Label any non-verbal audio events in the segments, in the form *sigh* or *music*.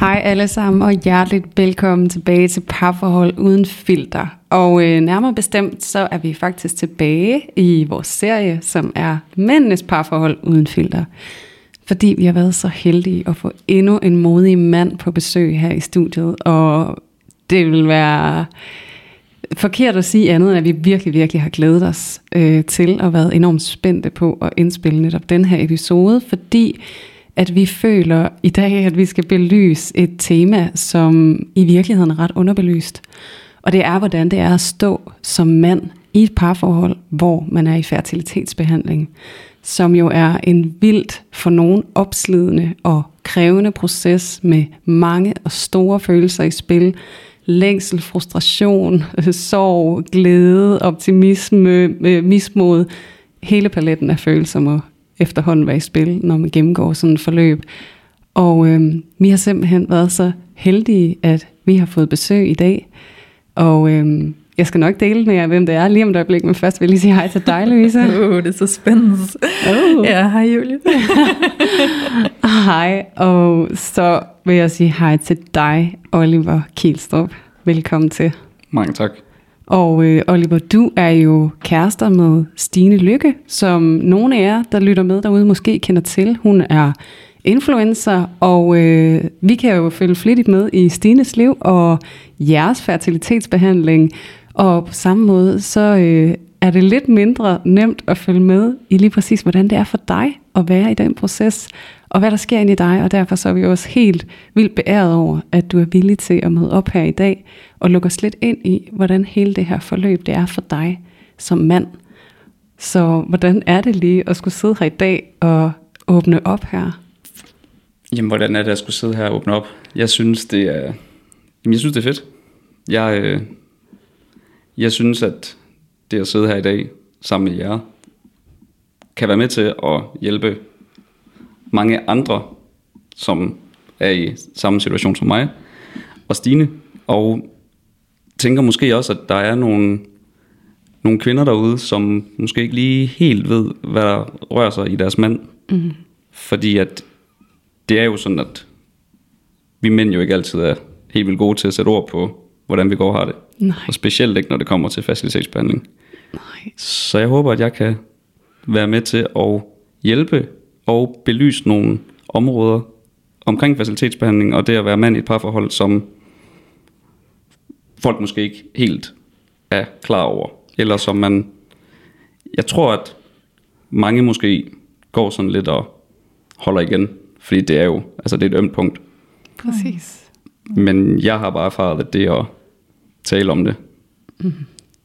Hej alle sammen, og hjerteligt velkommen tilbage til Parforhold Uden Filter. Og øh, nærmere bestemt, så er vi faktisk tilbage i vores serie, som er Mændenes Parforhold Uden Filter. Fordi vi har været så heldige at få endnu en modig mand på besøg her i studiet, og det vil være forkert at sige andet, end at vi virkelig, virkelig har glædet os øh, til og været enormt spændte på at indspille netop den her episode, fordi at vi føler i dag, at vi skal belyse et tema, som i virkeligheden er ret underbelyst. Og det er, hvordan det er at stå som mand i et parforhold, hvor man er i fertilitetsbehandling, som jo er en vildt for nogen opslidende og krævende proces med mange og store følelser i spil. Længsel, frustration, sorg, glæde, optimisme, øh, mismod. Hele paletten af følelser må efterhånden være i spil, når man gennemgår sådan et forløb. Og øh, vi har simpelthen været så heldige, at vi har fået besøg i dag. Og øh, jeg skal nok dele med jer, hvem det er lige om et øjeblik, men først vil jeg lige sige hej til dig, Louise. *laughs* Uh, det er så spændende. Oh. Ja, hej Julie. *laughs* Hej, og så vil jeg sige hej til dig, Oliver Kielstrup. Velkommen til. Mange tak. Og øh, Oliver, du er jo kærester med Stine Lykke, som nogle af jer, der lytter med derude, måske kender til. Hun er influencer, og øh, vi kan jo følge flittigt med i Stines liv og jeres fertilitetsbehandling. Og på samme måde, så øh, er det lidt mindre nemt at følge med i lige præcis, hvordan det er for dig at være i den proces, og hvad der sker ind i dig, og derfor så er vi også helt vildt beæret over, at du er villig til at møde op her i dag, og lukke os lidt ind i, hvordan hele det her forløb det er for dig som mand. Så hvordan er det lige at skulle sidde her i dag og åbne op her? Jamen, hvordan er det at skulle sidde her og åbne op? Jeg synes, det er, jamen, jeg synes, det er fedt. Jeg, øh, jeg synes, at det at sidde her i dag sammen med jer, kan være med til at hjælpe mange andre, som er i samme situation som mig og Stine. Og tænker måske også, at der er nogle, nogle kvinder derude, som måske ikke lige helt ved, hvad der rører sig i deres mand. Mm. Fordi at det er jo sådan, at vi mænd jo ikke altid er helt vildt gode til at sætte ord på, hvordan vi går har det. Nej. Og specielt ikke, når det kommer til facilitetsbehandling. Nej. Så jeg håber, at jeg kan være med til at hjælpe og belyse nogle områder omkring facilitetsbehandling, og det at være mand i et parforhold, som folk måske ikke helt er klar over. Eller som man... Jeg tror, at mange måske går sådan lidt og holder igen, fordi det er jo altså det er et ømt punkt. Præcis. Men jeg har bare erfaret, at det at tale om det, mm.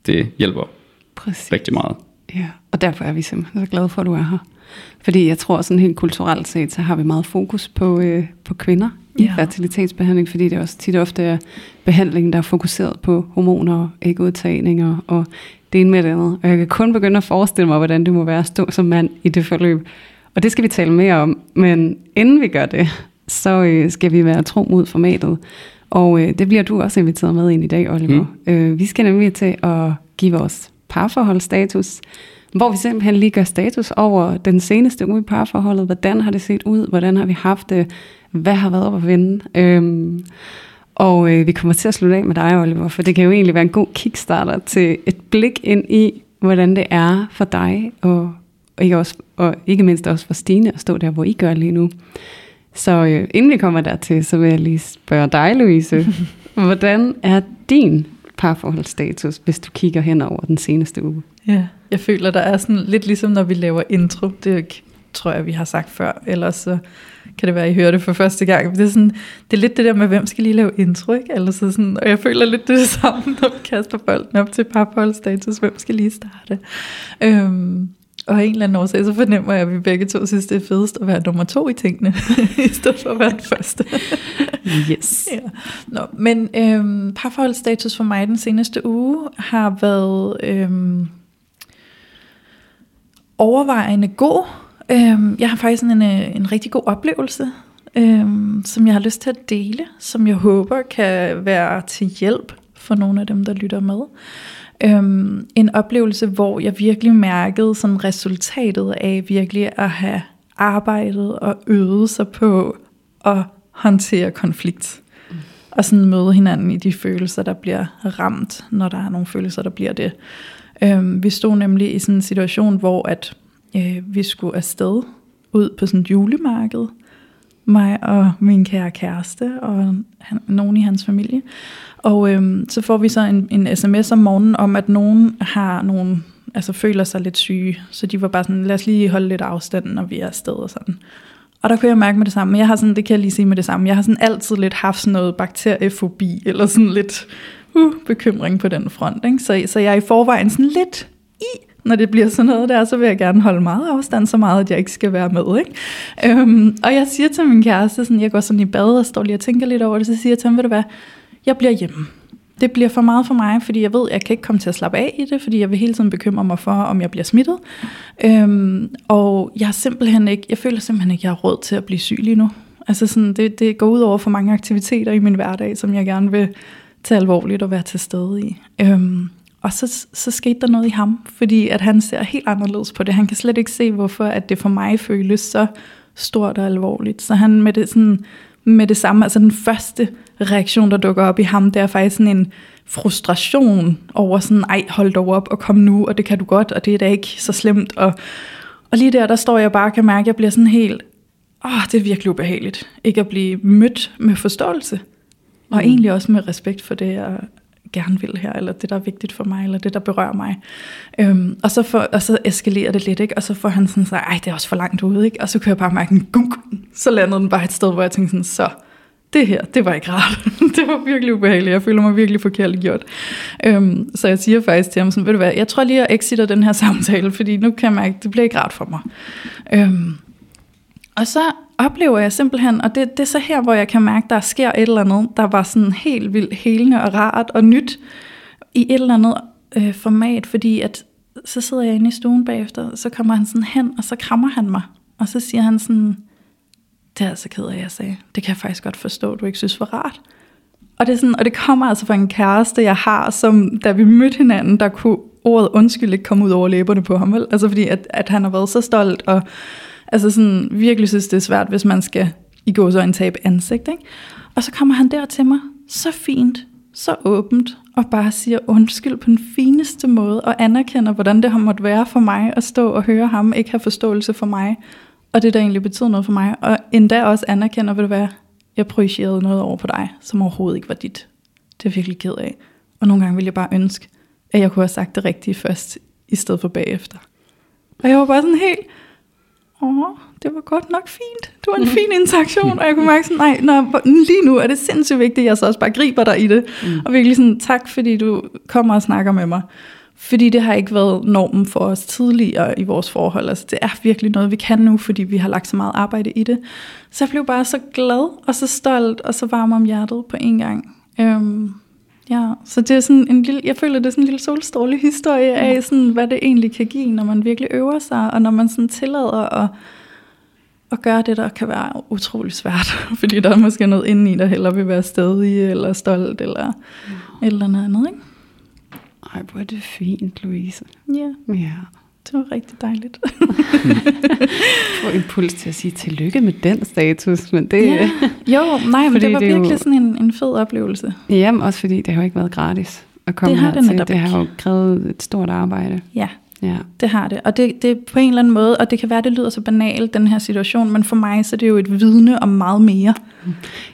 det hjælper Præcis. rigtig meget. Ja, og derfor er vi simpelthen så glade for, at du er her. Fordi jeg tror sådan helt kulturelt set, så har vi meget fokus på, øh, på kvinder i Ja. fertilitetsbehandling, fordi det også tit ofte er behandlingen, der er fokuseret på hormoner, ægudtagninger og det ene med det andet. Og jeg kan kun begynde at forestille mig, hvordan det må være at stå som mand i det forløb. Og det skal vi tale mere om. Men inden vi gør det, så øh, skal vi være tro mod formatet. Og øh, det bliver du også inviteret med ind i dag, Oliver. Mm. Øh, vi skal nemlig til at give vores parforholdsstatus, hvor vi simpelthen lige gør status over den seneste uge i parforholdet. Hvordan har det set ud? Hvordan har vi haft det? Hvad har været op at vende? Øhm, og øh, vi kommer til at slutte af med dig, Oliver, for det kan jo egentlig være en god kickstarter til et blik ind i, hvordan det er for dig, og, og, ikke, også, og ikke mindst også for Stine at stå der, hvor I gør lige nu. Så øh, inden vi kommer dertil, så vil jeg lige spørge dig, Louise. *laughs* hvordan er din parforholdsstatus, hvis du kigger hen over den seneste uge? Ja, jeg føler, der er sådan lidt ligesom, når vi laver intro. Det er jo ikke tror jeg, vi har sagt før. Ellers så kan det være, at I hører det for første gang. Det er, sådan, det er lidt det der med, hvem skal lige lave intro, ikke? Eller så sådan, og jeg føler lidt det samme, *laughs* når vi kaster bolden op til parforholdsstatus. Hvem skal lige starte? Øhm, og af en eller anden årsag, så fornemmer jeg, at vi begge to synes, det er fedest at være nummer to i tingene, *laughs* i stedet for at være den første. yes. ja. Nå, men øhm, parforholdsstatus for mig den seneste uge har været øhm, overvejende god. Øhm, jeg har faktisk en, øh, en rigtig god oplevelse, øhm, som jeg har lyst til at dele, som jeg håber kan være til hjælp for nogle af dem, der lytter med. Øhm, en oplevelse, hvor jeg virkelig mærkede sådan resultatet af virkelig at have arbejdet og øvet sig på at håndtere konflikt. Mm. Og sådan møde hinanden i de følelser, der bliver ramt, når der er nogle følelser, der bliver det. Øhm, vi stod nemlig i sådan en situation, hvor at øh, vi skulle afsted ud på sådan et julemarked, mig og min kære kæreste og han, nogen i hans familie. Og øhm, så får vi så en, en sms om morgenen om, at nogen har nogen, altså føler sig lidt syge. Så de var bare sådan, lad os lige holde lidt afstand, når vi er afsted og sådan. Og der kunne jeg mærke med det samme. Jeg har sådan, det kan jeg lige sige med det samme. Jeg har sådan altid lidt haft sådan noget bakteriefobi, eller sådan lidt uh, bekymring på den front. Ikke? Så, så jeg er i forvejen sådan lidt i, når det bliver sådan noget der, så vil jeg gerne holde meget afstand, så meget, at jeg ikke skal være med. Ikke? Øhm, og jeg siger til min kæreste, sådan, jeg går sådan i bad og står lige og tænker lidt over det, så siger jeg til ham, ved du hvad, jeg bliver hjemme. Det bliver for meget for mig, fordi jeg ved, at jeg kan ikke komme til at slappe af i det, fordi jeg vil hele tiden bekymre mig for, om jeg bliver smittet. Øhm, og jeg har simpelthen ikke, jeg føler simpelthen ikke, at jeg har råd til at blive syg lige nu. Altså sådan, det, det går ud over for mange aktiviteter i min hverdag, som jeg gerne vil tage alvorligt og være til stede i. Øhm, og så, så skete der noget i ham, fordi at han ser helt anderledes på det. Han kan slet ikke se, hvorfor at det for mig føles så stort og alvorligt. Så han med det, sådan, med det samme, altså den første reaktion, der dukker op i ham, det er faktisk sådan en frustration over sådan, ej, hold dog op og kom nu, og det kan du godt, og det er da ikke så slemt. Og, og lige der, der står jeg bare og kan mærke, at jeg bliver sådan helt, åh, det er virkelig ubehageligt, ikke at blive mødt med forståelse. Og mm. egentlig også med respekt for det, jeg gerne vil her, eller det, der er vigtigt for mig, eller det, der berører mig. Øhm, og, så for, og så eskalerer det lidt, ikke? og så får han sådan så, ej, det er også for langt ude, ikke? og så kan jeg bare mærke en gunk, så landede den bare et sted, hvor jeg tænkte sådan, så, det her, det var ikke rart. *laughs* det var virkelig ubehageligt. Jeg føler mig virkelig forkert gjort. Øhm, så jeg siger faktisk til ham sådan, ved du hvad, jeg tror lige, at jeg exiter den her *laughs* samtale, fordi nu kan jeg mærke, at det bliver ikke rart for mig. Øhm, og så oplever jeg simpelthen, og det, det er så her, hvor jeg kan mærke, at der sker et eller andet, der var sådan helt vildt helende og rart og nyt i et eller andet øh, format, fordi at så sidder jeg inde i stuen bagefter, så kommer han sådan hen, og så krammer han mig, og så siger han sådan, det er altså ked af, jeg sagde, det kan jeg faktisk godt forstå, du ikke synes var rart. Og det, er sådan, og det kommer altså fra en kæreste, jeg har, som da vi mødte hinanden, der kunne ordet undskyld ikke komme ud over læberne på ham. Vel? Altså fordi, at, at han har været så stolt, og altså sådan, virkelig synes, det er svært, hvis man skal i gå så en tabe ansigt. Ikke? Og så kommer han der til mig, så fint, så åbent, og bare siger undskyld på den fineste måde, og anerkender, hvordan det har måttet være for mig at stå og høre ham ikke have forståelse for mig, og det der egentlig betyder noget for mig, og endda også anerkender, vil det være, jeg projicerede noget over på dig, som overhovedet ikke var dit. Det er jeg virkelig ked af. Og nogle gange ville jeg bare ønske, at jeg kunne have sagt det rigtige først, i stedet for bagefter. Og jeg var bare sådan helt, åh, det var godt nok fint. Det var en fin interaktion, og jeg kunne *laughs* mærke sådan, nej, når, lige nu er det sindssygt vigtigt, at jeg så også bare griber dig i det. Mm. Og virkelig sådan, tak fordi du kommer og snakker med mig. Fordi det har ikke været normen for os tidligere i vores forhold. Altså det er virkelig noget, vi kan nu, fordi vi har lagt så meget arbejde i det. Så jeg blev bare så glad og så stolt og så varm om hjertet på en gang. Øhm, ja, så det er sådan en lille, jeg føler, det er sådan en lille solstråle historie af, sådan, hvad det egentlig kan give, når man virkelig øver sig, og når man sådan tillader at, at gøre det, der kan være utrolig svært. *laughs* Fordi der er måske noget inde i, der heller vil være stedig, eller stolt, eller mm. eller noget andet, ikke? Ej, hvor er det fint, Louise. Ja. Ja. Det var rigtig dejligt. *laughs* Får impuls til at sige tillykke med den status, men det... Ja. Jo, nej, men det var det virkelig jo- sådan en, en fed oplevelse. Jamen, også fordi det har jo ikke været gratis at komme Det har det hertil. netop Det har jo krævet et stort arbejde. Ja, Ja. det har det. Og det, det er på en eller anden måde, og det kan være, det lyder så banalt, den her situation, men for mig så er det jo et vidne om meget mere.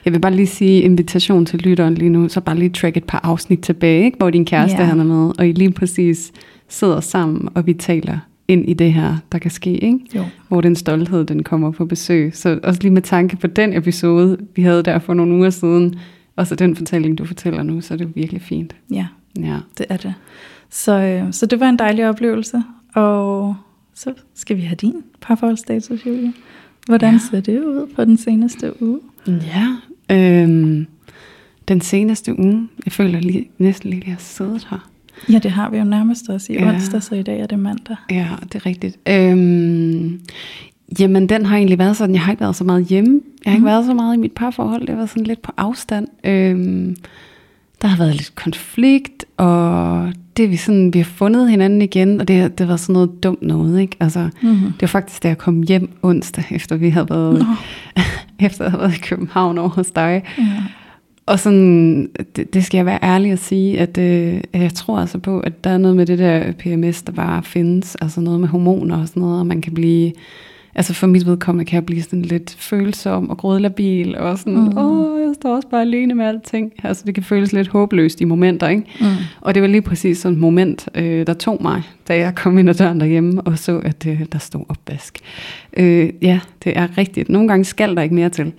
Jeg vil bare lige sige invitation til lytteren lige nu, så bare lige track et par afsnit tilbage, ikke? hvor din kæreste Ja. han er med, og I lige præcis sidder sammen, og vi taler ind i det her, der kan ske, ikke? Jo. hvor den stolthed, den kommer på besøg. Så også lige med tanke på den episode, vi havde der for nogle uger siden, og så den fortælling, du fortæller nu, så er det virkelig fint. Ja, Ja. det er det. Så, øh, så det var en dejlig oplevelse, og så skal vi have din parforholdsstatus, Julie. Hvordan Ja. ser det ud på den seneste uge? Ja, øhm, den seneste uge, jeg føler lige, næsten lige, at jeg har siddet her. Ja, det har vi jo nærmest også i Ja. onsdag, så i dag er det mandag. Ja, det er rigtigt. Øhm, jamen, den har egentlig været sådan, jeg har ikke været så meget hjemme. Jeg har ikke Mhm. været så meget i mit parforhold. Det været sådan lidt på afstand. Øhm, der har været lidt konflikt, og det er vi sådan, vi har fundet hinanden igen, og det, det været sådan noget dumt noget, ikke? Altså, Mm-hmm. det var faktisk, da jeg kom hjem onsdag, efter vi havde været, Nå. *laughs* efter jeg havde været i København over hos dig. Ja. Og sådan, det, det skal jeg være ærlig at sige, at øh, jeg tror altså på, at der er noget med det der PMS, der bare findes, altså noget med hormoner og sådan noget, og man kan blive, altså for mit vedkommende kan jeg blive sådan lidt følsom og grådlabil, og sådan, Mm. åh, jeg står også bare alene med alting. Altså det kan føles lidt håbløst i momenter, ikke? Mm. Og det var lige præcis sådan et moment, øh, der tog mig, da jeg kom ind ad døren derhjemme og så, at øh, der stod opvask. Øh, ja, det er rigtigt. Nogle gange skal der ikke mere til.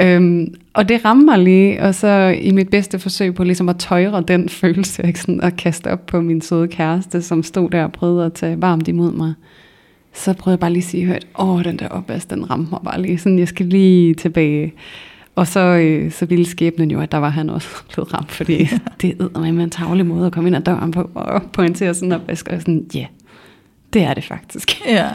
Øhm, og det rammer mig lige, og så i mit bedste forsøg på ligesom at tøjre den følelse, ikke? Sådan at kaste op på min søde kæreste, som stod der og prøvede at tage varmt imod mig. Så prøvede jeg bare lige at sige højt, åh, den der opvask, den ramte mig bare lige. Sådan, jeg skal lige tilbage. Og så, øh, så ville skæbnen jo, at der var han også *laughs* blevet ramt, fordi det er med en tavlig måde at komme ind ad døren på og pointere sådan en opvask. Og sådan, ja, yeah, det er det faktisk. Ja.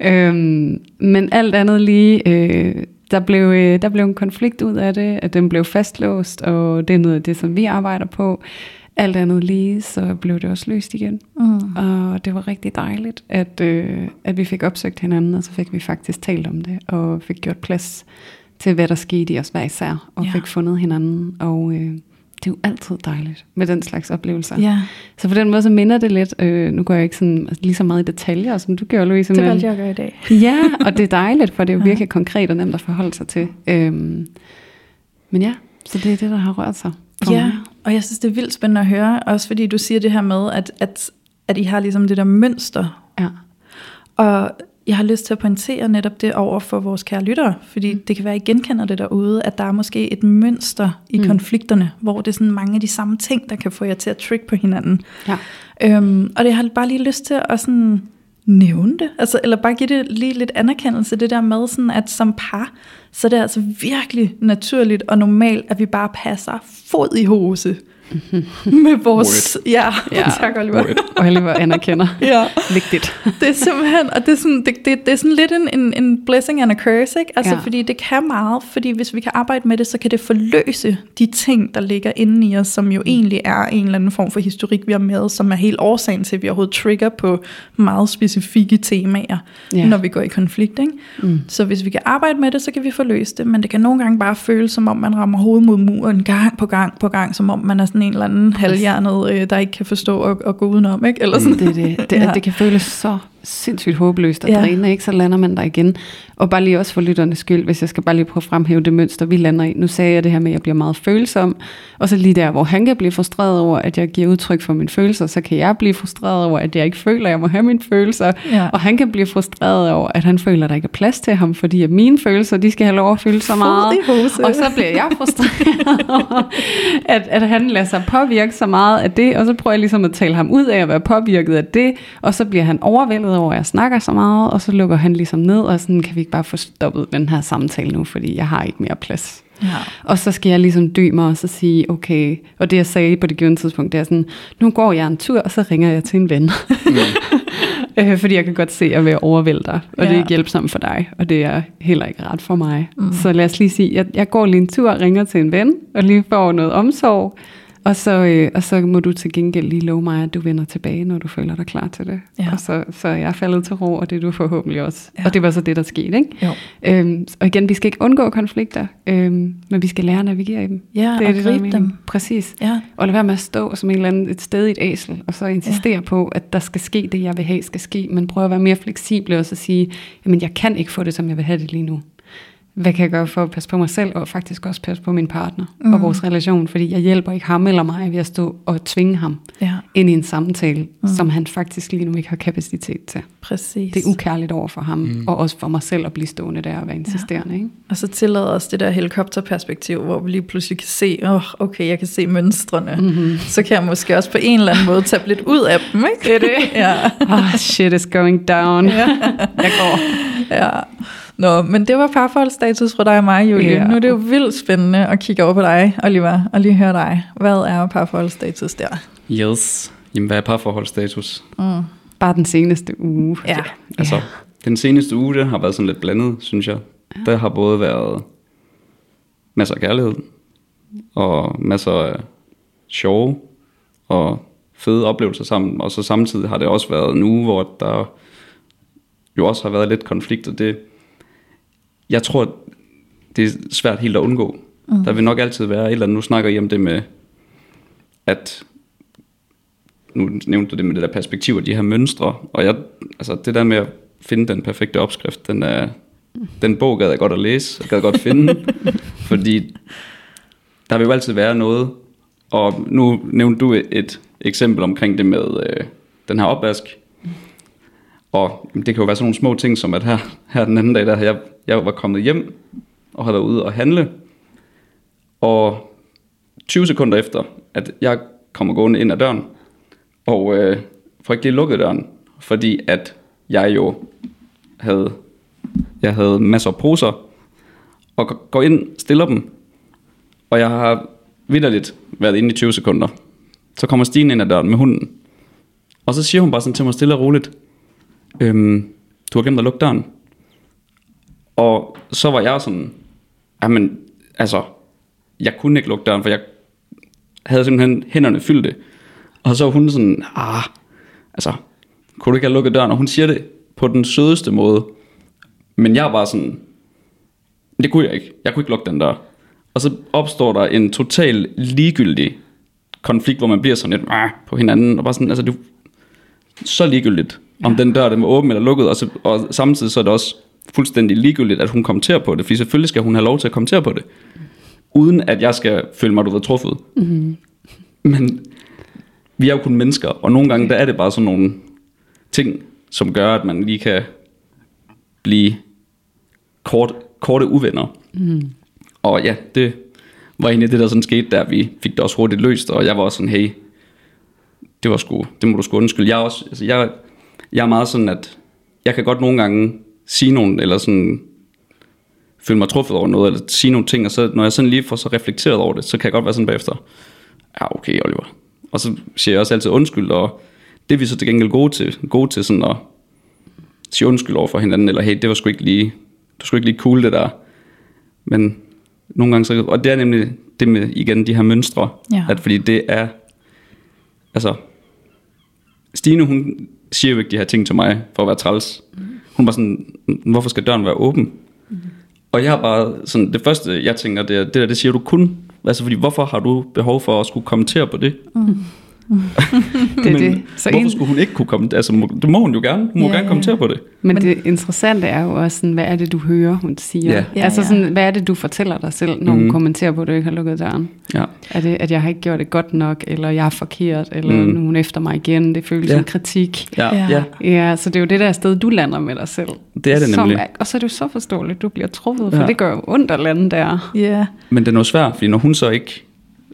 *laughs* øhm, men alt andet lige, øh, der, blev, øh, der blev en konflikt ud af det, at den blev fastlåst, og det er noget af det, som vi arbejder på. Alt andet lige, så blev det også løst igen. Mm. Og det var rigtig dejligt, at, øh, at vi fik opsøgt hinanden, og så fik vi faktisk talt om det, og fik gjort plads til, hvad der skete i os hver især, og Ja. ja. fik fundet hinanden. Og øh, det er jo altid dejligt med den slags oplevelser. Ja, Så på den måde så minder det lidt, øh, nu går jeg ikke sådan, lige så meget i detaljer, som du gjorde, Louise. det valgte jeg at gøre i dag. *laughs* Ja, og det er dejligt, for det er jo Ja. virkelig konkret og nemt at forholde sig til. Øhm, men ja, så det er det, der har rørt sig. For Ja, og jeg synes, det er vildt spændende at høre, også fordi du siger det her med, at, at, at I har ligesom det der mønster. Ja. Og jeg har lyst til at pointere netop det over for vores kære lyttere, fordi Mm. det kan være, at I genkender det derude, at der er måske et mønster i Mm. konflikterne, hvor det er sådan mange af de samme ting, der kan få jer til at trick på hinanden. Ja. Øhm, og det har bare lige lyst til at sådan nævne det, altså, eller bare give det lige lidt anerkendelse, det der med, sådan, at som par, så er det altså virkelig naturligt og normalt, at vi bare passer fod i hose *laughs* med vores... Ja, Ja. *laughs* tak Oliver. Word. Og Oliver anerkender. *laughs* Ja. Vigtigt. *laughs* Det er simpelthen, og det er sådan, det, det, det er sådan lidt en, en, en blessing and a curse, ikke? Altså, Ja. fordi det kan meget, fordi hvis vi kan arbejde med det, så kan det forløse de ting, der ligger inde i os, som jo egentlig er en eller anden form for historik, vi har med, som er helt årsagen til, at vi overhovedet trigger på meget specifikke temaer, ja. når vi går i konflikt, ikke? Mm. Så hvis vi kan arbejde med det, så kan vi forløse det, men det kan nogle gange bare føles, som om man rammer hovedet mod muren gang på gang på gang, som om man er sådan en eller anden halvhjernet, øh, der ikke kan forstå at, at gå udenom, ikke? Eller sådan. Det, det, det, *laughs* ja. det kan føles så sindssygt håbløst at Ja. ja. dræne, ikke? så lander man der igen. Og bare lige også for lytternes skyld, hvis jeg skal bare lige prøve at fremhæve det mønster, vi lander i. Nu sagde jeg det her med, at jeg bliver meget følsom, og så lige der, hvor han kan blive frustreret over, at jeg giver udtryk for mine følelser, så kan jeg blive frustreret over, at jeg ikke føler, at jeg må have mine følelser. Ja. Og han kan blive frustreret over, at han føler, at der ikke er plads til ham, fordi at mine følelser, de skal have lov at fylde så meget. Og så bliver jeg frustreret *laughs* over, at, at han lader sig påvirke så meget af det, og så prøver jeg ligesom at tale ham ud af at være påvirket af det, og så bliver han overvældet over, at jeg snakker så meget, og så lukker han ligesom ned, og sådan kan vi ikke bare få stoppet den her samtale nu, fordi jeg har ikke mere plads. Ja. Og så skal jeg ligesom dø mig og så sige, okay, og det jeg sagde på det givende tidspunkt, det er sådan, nu går jeg en tur, og så ringer jeg til en ven. *laughs* øh, fordi jeg kan godt se, at jeg vil overvælde dig, og ja. det er ikke hjælpsomt for dig, og det er heller ikke ret for mig. Mm. Så lad os lige sige, jeg, jeg går lige en tur og ringer til en ven, og lige får noget omsorg, og så, øh, og så må du til gengæld lige love mig, at du vender tilbage, når du føler dig klar til det. Ja. Og så, så er jeg faldet til ro, og det er du forhåbentlig også. Ja. Og det var så det, der skete, ikke? Jo. Øhm, og igen, vi skal ikke undgå konflikter, øhm, men vi skal lære at navigere i dem. Ja, det er og det, gribe dem. Præcis. Ja. Og lade være med at stå som en eller anden, et sted i et æsel, og så insistere ja. på, at der skal ske det, jeg vil have, skal ske. Men prøve at være mere fleksible og så sige, jamen jeg kan ikke få det, som jeg vil have det lige nu. Hvad kan jeg gøre for at passe på mig selv, og faktisk også passe på min partner mm. og vores relation, fordi jeg hjælper ikke ham eller mig ved at stå og tvinge ham Ja, ind i en samtale, mm. som han faktisk lige nu ikke har kapacitet til. præcis. Det er ukærligt over for ham, mm. og også for mig selv at blive stående der og være insisterende. Ikke? Og så tillader os det der helikopterperspektiv, hvor vi lige pludselig kan se, åh, oh, okay, jeg kan se mønstrene. Mm-hmm. Så kan jeg måske også på en eller anden måde tage lidt ud af dem, ikke? Det er det. Ja. Oh, shit is going down. Ja. Jeg går. ja. Nå, men det var parforholdsstatus fra dig og mig, Julie. Ja. Nu er det jo vildt spændende at kigge over på dig, Oliver, og lige høre dig. Hvad er parforholdsstatus der? Yes. Jamen, hvad er parforholdsstatus? Mm. Bare den seneste uge. Ja. Altså, Ja. den seneste uge, det har været sådan lidt blandet, synes jeg. Der har både været masser af kærlighed, og masser af sjove og fede oplevelser sammen. Og så samtidig har det også været en uge, hvor der jo også har været lidt konflikt, og det, jeg tror, det er svært helt at undgå. Mm. Der vil nok altid være et eller andet, nu snakker I om det med, at nu nævnte du det med det der perspektiv og de her mønstre, og jeg, altså det der med at finde den perfekte opskrift, den, er, den bog gad jeg godt at læse, jeg gad godt finde, *laughs* fordi der vil jo altid være noget, og nu nævnte du et, et eksempel omkring det med øh, den her opvask, og det kan jo være sådan nogle små ting, som at her, her den anden dag, der jeg, jeg var kommet hjem, og havde været ude og handle, og 20 sekunder efter, at jeg kommer gående ind ad døren, og øh, får ikke lige lukket døren, fordi at jeg jo havde, jeg havde masser af poser, og går ind, stiller dem, og jeg har vidderligt været inde i 20 sekunder. Så kommer Stine ind ad døren med hunden, og så siger hun bare sådan til mig stille og roligt, øhm, du har glemt at lukke døren. Og så var jeg sådan, jamen, altså, jeg kunne ikke lukke døren, for jeg havde simpelthen hænderne fyldte. Og så var hun sådan, ah, altså, kunne du ikke have lukket døren? Og hun siger det på den sødeste måde. Men jeg var sådan, det kunne jeg ikke. Jeg kunne ikke lukke den dør. Og så opstår der en total ligegyldig konflikt, hvor man bliver sådan lidt ah, på hinanden. Og bare sådan, altså, du, så ligegyldigt, om den dør den var åben eller lukket. Og, så, og samtidig så er det også fuldstændig ligegyldigt, at hun kommenterer på det. Fordi selvfølgelig skal hun have lov til at kommentere på det. Uden at jeg skal føle mig, du ved, truffet. Mm-hmm. Men vi er jo kun mennesker, og nogle gange der er det bare sådan nogle ting, som gør, at man lige kan blive kort, korte uvenner. Mm. Og ja, det var egentlig det, der sådan skete, der vi fik det også hurtigt løst, og jeg var også sådan, hey, det var sgu, det må du sgu undskylde. Jeg også, altså jeg, jeg er meget sådan, at jeg kan godt nogle gange sige nogle, eller sådan føle mig truffet over noget, eller sige nogle ting, og så når jeg sådan lige får så reflekteret over det, så kan jeg godt være sådan bagefter, ja okay Oliver. Og så siger jeg også altid undskyld, og det er vi så til gengæld gode til, gode til sådan at sige undskyld over for hinanden, eller hey, det var sgu ikke lige, det var sgu ikke lige cool det der. Men nogle gange så, og det er nemlig det med igen de her mønstre, Ja. at fordi det er, altså, Stine hun siger jo ikke de her ting til mig for at være træls. Hun var sådan, hvorfor skal døren være åben? Og jeg har bare sådan, det første jeg tænker, det er, det der, det siger du kun. Altså fordi, hvorfor har du behov for at skulle kommentere på det? Mm. *laughs* Det er Men det. Så hvorfor en, skulle hun ikke kunne kommentere? Altså, må- det må hun jo gerne. Hun må Ja, gerne ja. kommentere på det. men, Men- det interessante er jo også, sådan, hvad er det, du hører, hun siger? Ja. Ja, altså sådan, hvad er det, du fortæller dig selv, når mm. hun kommenterer på, at du ikke har lukket døren? Ja. Er det, at jeg har ikke gjort det godt nok, eller jeg er forkert, eller Mm. nu er hun efter mig igen? Det føles Ja. som kritik. Ja, Ja. ja. så det er jo det der sted, du lander med dig selv. Det er det Som nemlig. og så er det jo så forståeligt, du bliver truffet, for Ja. ja. det gør jo ondt at lande der. Ja, Men det er noget svært, fordi når hun så ikke,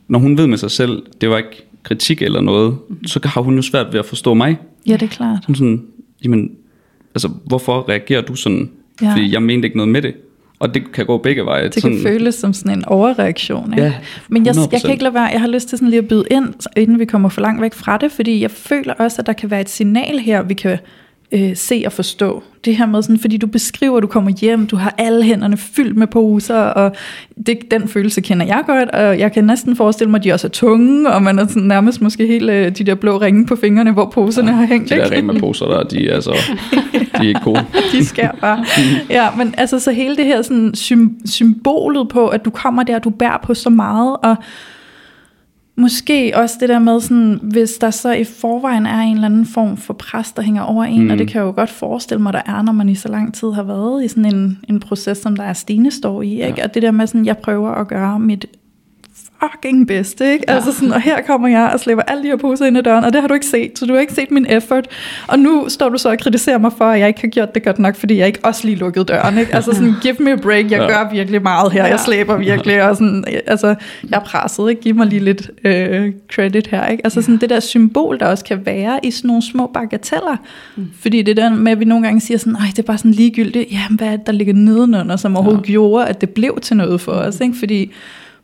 når hun ved med sig selv, det var ikke kritik eller noget, så har hun jo svært ved at forstå mig. ja det er klart. Sådan sådan, jamen, altså, hvorfor reagerer du sådan? Ja. Fordi jeg mente ikke noget med det. Og det kan gå begge veje. Det sådan, kan føles som sådan en overreaktion. Ikke? Ja, Men jeg, jeg 100%. kan ikke lade være, jeg har lyst til sådan lige at byde ind, inden vi kommer for langt væk fra det, fordi jeg føler også, at der kan være et signal her, vi kan øh, se og forstå. Det her med sådan, fordi du beskriver, at du kommer hjem, du har alle hænderne fyldt med poser, og det, den følelse kender jeg godt, og jeg kan næsten forestille mig, at de også er tunge, og man er sådan nærmest måske helt øh, de der blå ringe på fingrene, hvor poserne ja, har hængt. De der ikke? Rema-poser der, de er, altså, *laughs* de er ikke gode. de skær bare. Ja, men altså så hele det her sådan sym- symbolet på, at du kommer der, du bærer på så meget, og måske også det der med, sådan, hvis der så i forvejen er en eller anden form for pres, der hænger over en, mm. og det kan jeg jo godt forestille mig, der er, når man i så lang tid har været i sådan en, en proces, som der er Stine står i. Ikke? Ja. Og det der med, sådan, jeg prøver at gøre mit fucking bedste, ikke? Ja. Altså sådan, og her kommer jeg og slæber alle de her poser ind ad døren, og det har du ikke set, så du har ikke set min effort. Og nu står du så og kritiserer mig for, at jeg ikke har gjort det godt nok, fordi jeg ikke også lige lukkede døren, ikke? Altså sådan, give me a break, jeg Ja. gør virkelig meget her, jeg slæber virkelig, og sådan, altså, jeg er presset, ikke? Giv mig lige lidt øh, credit her, ikke? Altså sådan det der symbol, der også kan være i sådan nogle små bagateller, mm. fordi det der med, at vi nogle gange siger sådan, nej, det er bare sådan ligegyldigt, jamen hvad er det, der ligger nedenunder, som overhovedet ja. gjorde, at det blev til noget for os, ikke? Fordi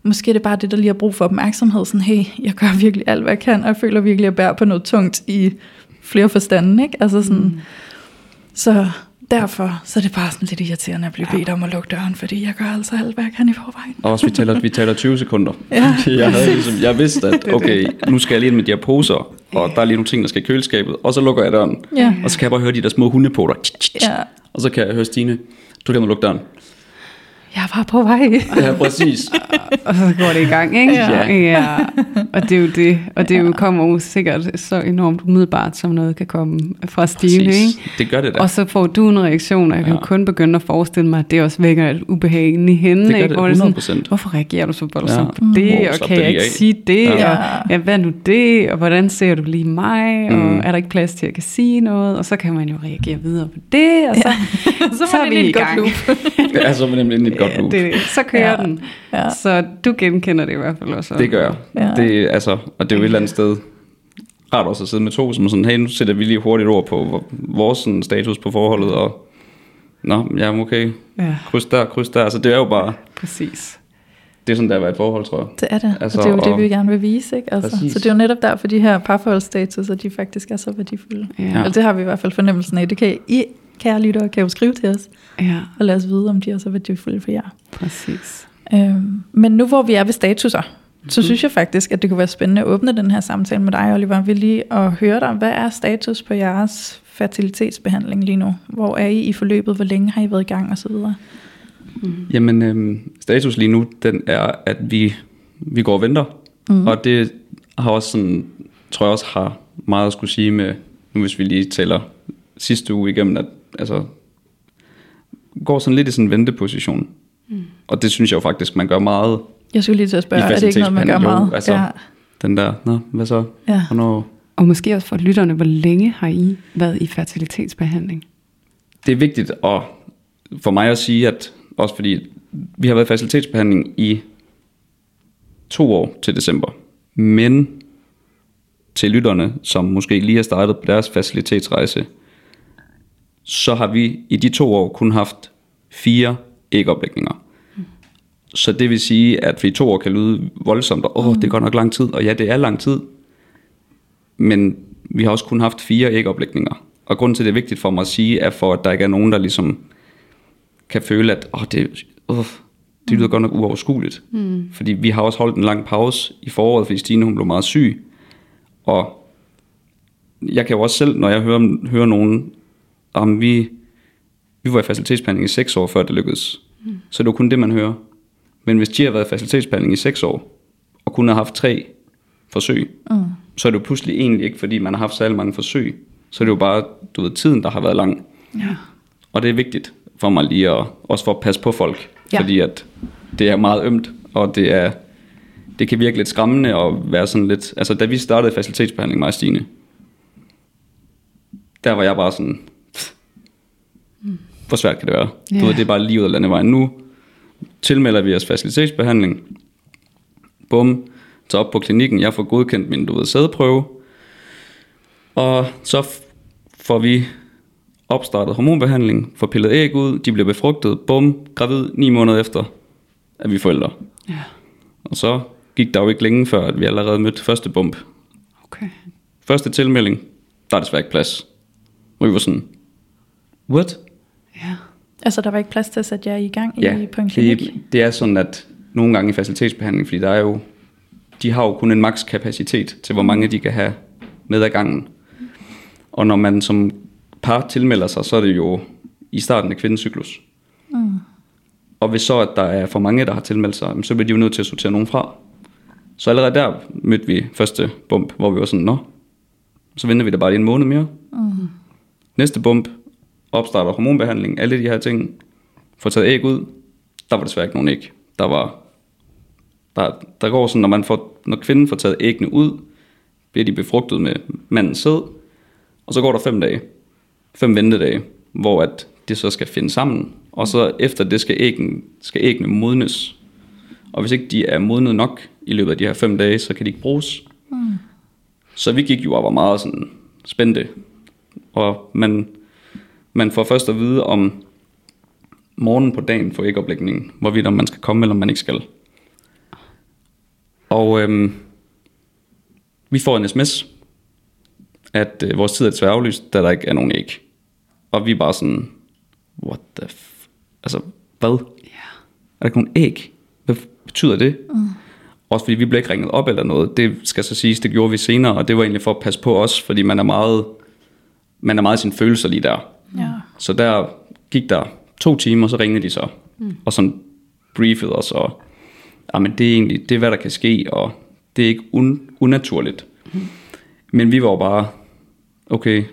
måske er det bare det, der lige har brug for opmærksomhed, sådan, hey, jeg gør virkelig alt, hvad jeg kan, og jeg føler virkelig, at jeg bærer på noget tungt i flere forstande, ikke? Altså sådan, mm. så derfor så er det bare sådan lidt irriterende at blive bedt om at lukke døren, fordi jeg gør altså alt, hvad jeg kan i forvejen. Og også, vi taler, vi taler 20 sekunder. *laughs* Ja, *laughs* jeg, havde ligesom, jeg vidste, at okay, nu skal jeg lige ind med de her poser, og der er lige nogle ting, der skal i køleskabet, og så lukker jeg døren. Ja. Og så kan jeg bare høre de der små hundepoter. Ja. Og så kan jeg høre Stine, du kan lukke døren. Jeg var på vej. Ja, præcis. *laughs* Og så går det i gang, ikke? Ja. ja. Og det er jo det. Og det jo kommer jo sikkert så enormt umiddelbart, som noget kan komme fra Stine, præcis. ikke? Det gør det da. Og så får du en reaktion, og jeg kan Ja. kun begynde at forestille mig, at det også vækker et ubehag inde i hende. Det gør ikke? det, Hvor er sådan, 100%. Hvorfor reagerer du så voldsomt Ja. på det, Wow, og kan det jeg ikke af. sige det, Ja. og ja, hvad er nu det, og hvordan ser du lige mig, og Mm. er der ikke plads til, at jeg kan sige noget, og så kan man jo reagere videre på det, og så, *laughs* så, så er vi i gang. Det er så nemlig et godt *laughs* loop. det, så kører Ja. den. Ja. Så du genkender det i hvert fald også. Det gør jeg. Ja. Det, altså, og det er jo et eller andet sted rart også at sidde med to, som er sådan, hey, nu sætter vi lige hurtigt ord på vores sådan, status på forholdet, og nå, ja, okay, Ja, kryds der, kryds der. Altså, det er jo bare, præcis. det er sådan, der er at være et forhold, tror jeg. Det er det, Altså, og det er jo det, og- vi gerne vil vise. Ikke? Altså, Præcis. så det er jo netop derfor, de her parforholdsstatus, at de faktisk er så værdifulde. Ja. Ja. Altså, det har vi i hvert fald fornemmelsen af. Det kan I, kære lyttere, kan jo skrive til os, Ja, og lad os vide, om de er så værdifulde for jer. præcis. Øhm, men nu hvor vi er ved statuser, Mhm. så synes jeg faktisk, at det kunne være spændende at åbne den her samtale med dig, Oliver. Vil lige at høre dig, hvad er status på jeres fertilitetsbehandling lige nu? Hvor er I i forløbet? Hvor længe har I været i gang osv.? Jamen, øhm, status lige nu, den er, at vi, vi går og venter. Mm. Og det har også sådan, tror jeg også har meget at skulle sige med, nu hvis vi lige tæller sidste uge igennem, at altså, går sådan lidt i sådan en venteposition. Mm. Og det synes jeg jo faktisk, man gør meget. Jeg skulle lige til at spørge, I er det ikke noget, man gør fertilitetsbehandling? Jo, meget? altså- ja. Den der, nå, hvad så? Ja. Hvornår? Og måske også for lytterne, hvor længe har I været i fertilitetsbehandling? Det er vigtigt at, for mig at sige, at også fordi vi har været i facilitetsbehandling i to år til december. Men til lytterne, som måske lige har startet på deres facilitetsrejse, så har vi i de to år kun haft fire ægoplægninger. Så det vil sige, at vi to år kan lyde voldsomt, og åh, det godt nok lang tid, og ja, det er lang tid. Men vi har også kun haft fire ægoplægninger. Og grunden til, at det er vigtigt for mig at sige, er for, at der ikke er nogen, der ligesom kan føle, at åh, det, åh, det lyder godt nok uoverskueligt. Mm. Fordi vi har også holdt en lang pause i foråret, fordi Stine hun blev meget syg. Og jeg kan jo også selv, når jeg hører, hører nogen, om vi, vi var i facilitetsbehandling i seks år, før det lykkedes. Mm. Så det jo kun det, man hører. Men hvis de har været i facilitetsbehandling i seks år, og kun har haft tre forsøg, mm. så er det jo pludselig egentlig ikke, fordi man har haft særlig mange forsøg. Så er det jo bare, du ved, tiden, der har været lang. Ja. Og det er vigtigt for mig lige at, også for at passe på folk. Ja. Fordi at det er meget ømt, og det er det kan virke lidt skræmmende at være sådan lidt... Altså, da vi startede facilitetsbehandling, mig og Stine, der var jeg bare sådan... "Pff, Hvor svært kan det være? Ja. Du ved, det er bare lige ud af landevejen. Nu tilmelder vi os facilitetsbehandling. Bum, tager op på klinikken. Jeg får godkendt min, du ved, sædeprøve. Og så f- får vi opstartet hormonbehandling, får pillet æg ud, de bliver befrugtet, bum, gravid ni måneder efter, at vi forældre. Ja, Og så gik der jo ikke længe før, at vi allerede mødte første bump. okay. Første tilmelding, der er desværre ikke plads. Og vi var sådan, what? Ja. Altså, der var ikke plads til at sætte jer i gang Ja, i, på en klinik? det, det er sådan, at nogle gange i facilitetsbehandling, fordi der er jo, de har jo kun en maks kapacitet til, hvor mange de kan have med ad gangen. Og når man som par tilmelder sig, så er det jo i starten af kvindens cyklus. Mm. Og hvis så, at der er for mange, der har tilmeldt sig, så bliver de jo nødt til at sortere nogen fra. Så allerede der mødte vi første bump, hvor vi var sådan, nå, så venter vi da bare lige en måned mere. Mm. Næste bump, opstarter hormonbehandling, alle de her ting, får taget æg ud, der var desværre ikke nogen æg. Der var, der, der går sådan, når, man får, når kvinden får taget æggene ud, bliver de befrugtet med mandens sæd, og så går der fem dage, fem ventedage, hvor at det så skal finde sammen, og så efter det skal, æggen, skal æggene modnes. Og hvis ikke de er modnet nok i løbet af de her fem dage, så kan de ikke bruges. Mm. Så vi gik jo og var meget sådan spændte. Og man, man får først at vide om morgenen på dagen for ægoplægningen, hvorvidt om man skal komme, eller om man ikke skal. Og øhm, vi får en sms, at øh, vores tid er desværre aflyst, da der ikke er nogen æg. Og vi er bare sådan, what the f... Altså, hvad? Ja. Er der ikke nogen æg? Hvad betyder det? Mm. Også fordi vi blev ikke ringet op eller noget. Det skal så siges, det gjorde vi senere, og det var egentlig for at passe på os, fordi man er meget, man er meget sin følelser lige der. Ja. Så der gik der to timer, så ringede de så, mm. og sådan briefede os, og men det er egentlig, det er hvad der kan ske, og det er ikke un, unaturligt. Mm. Men vi var jo bare, okay,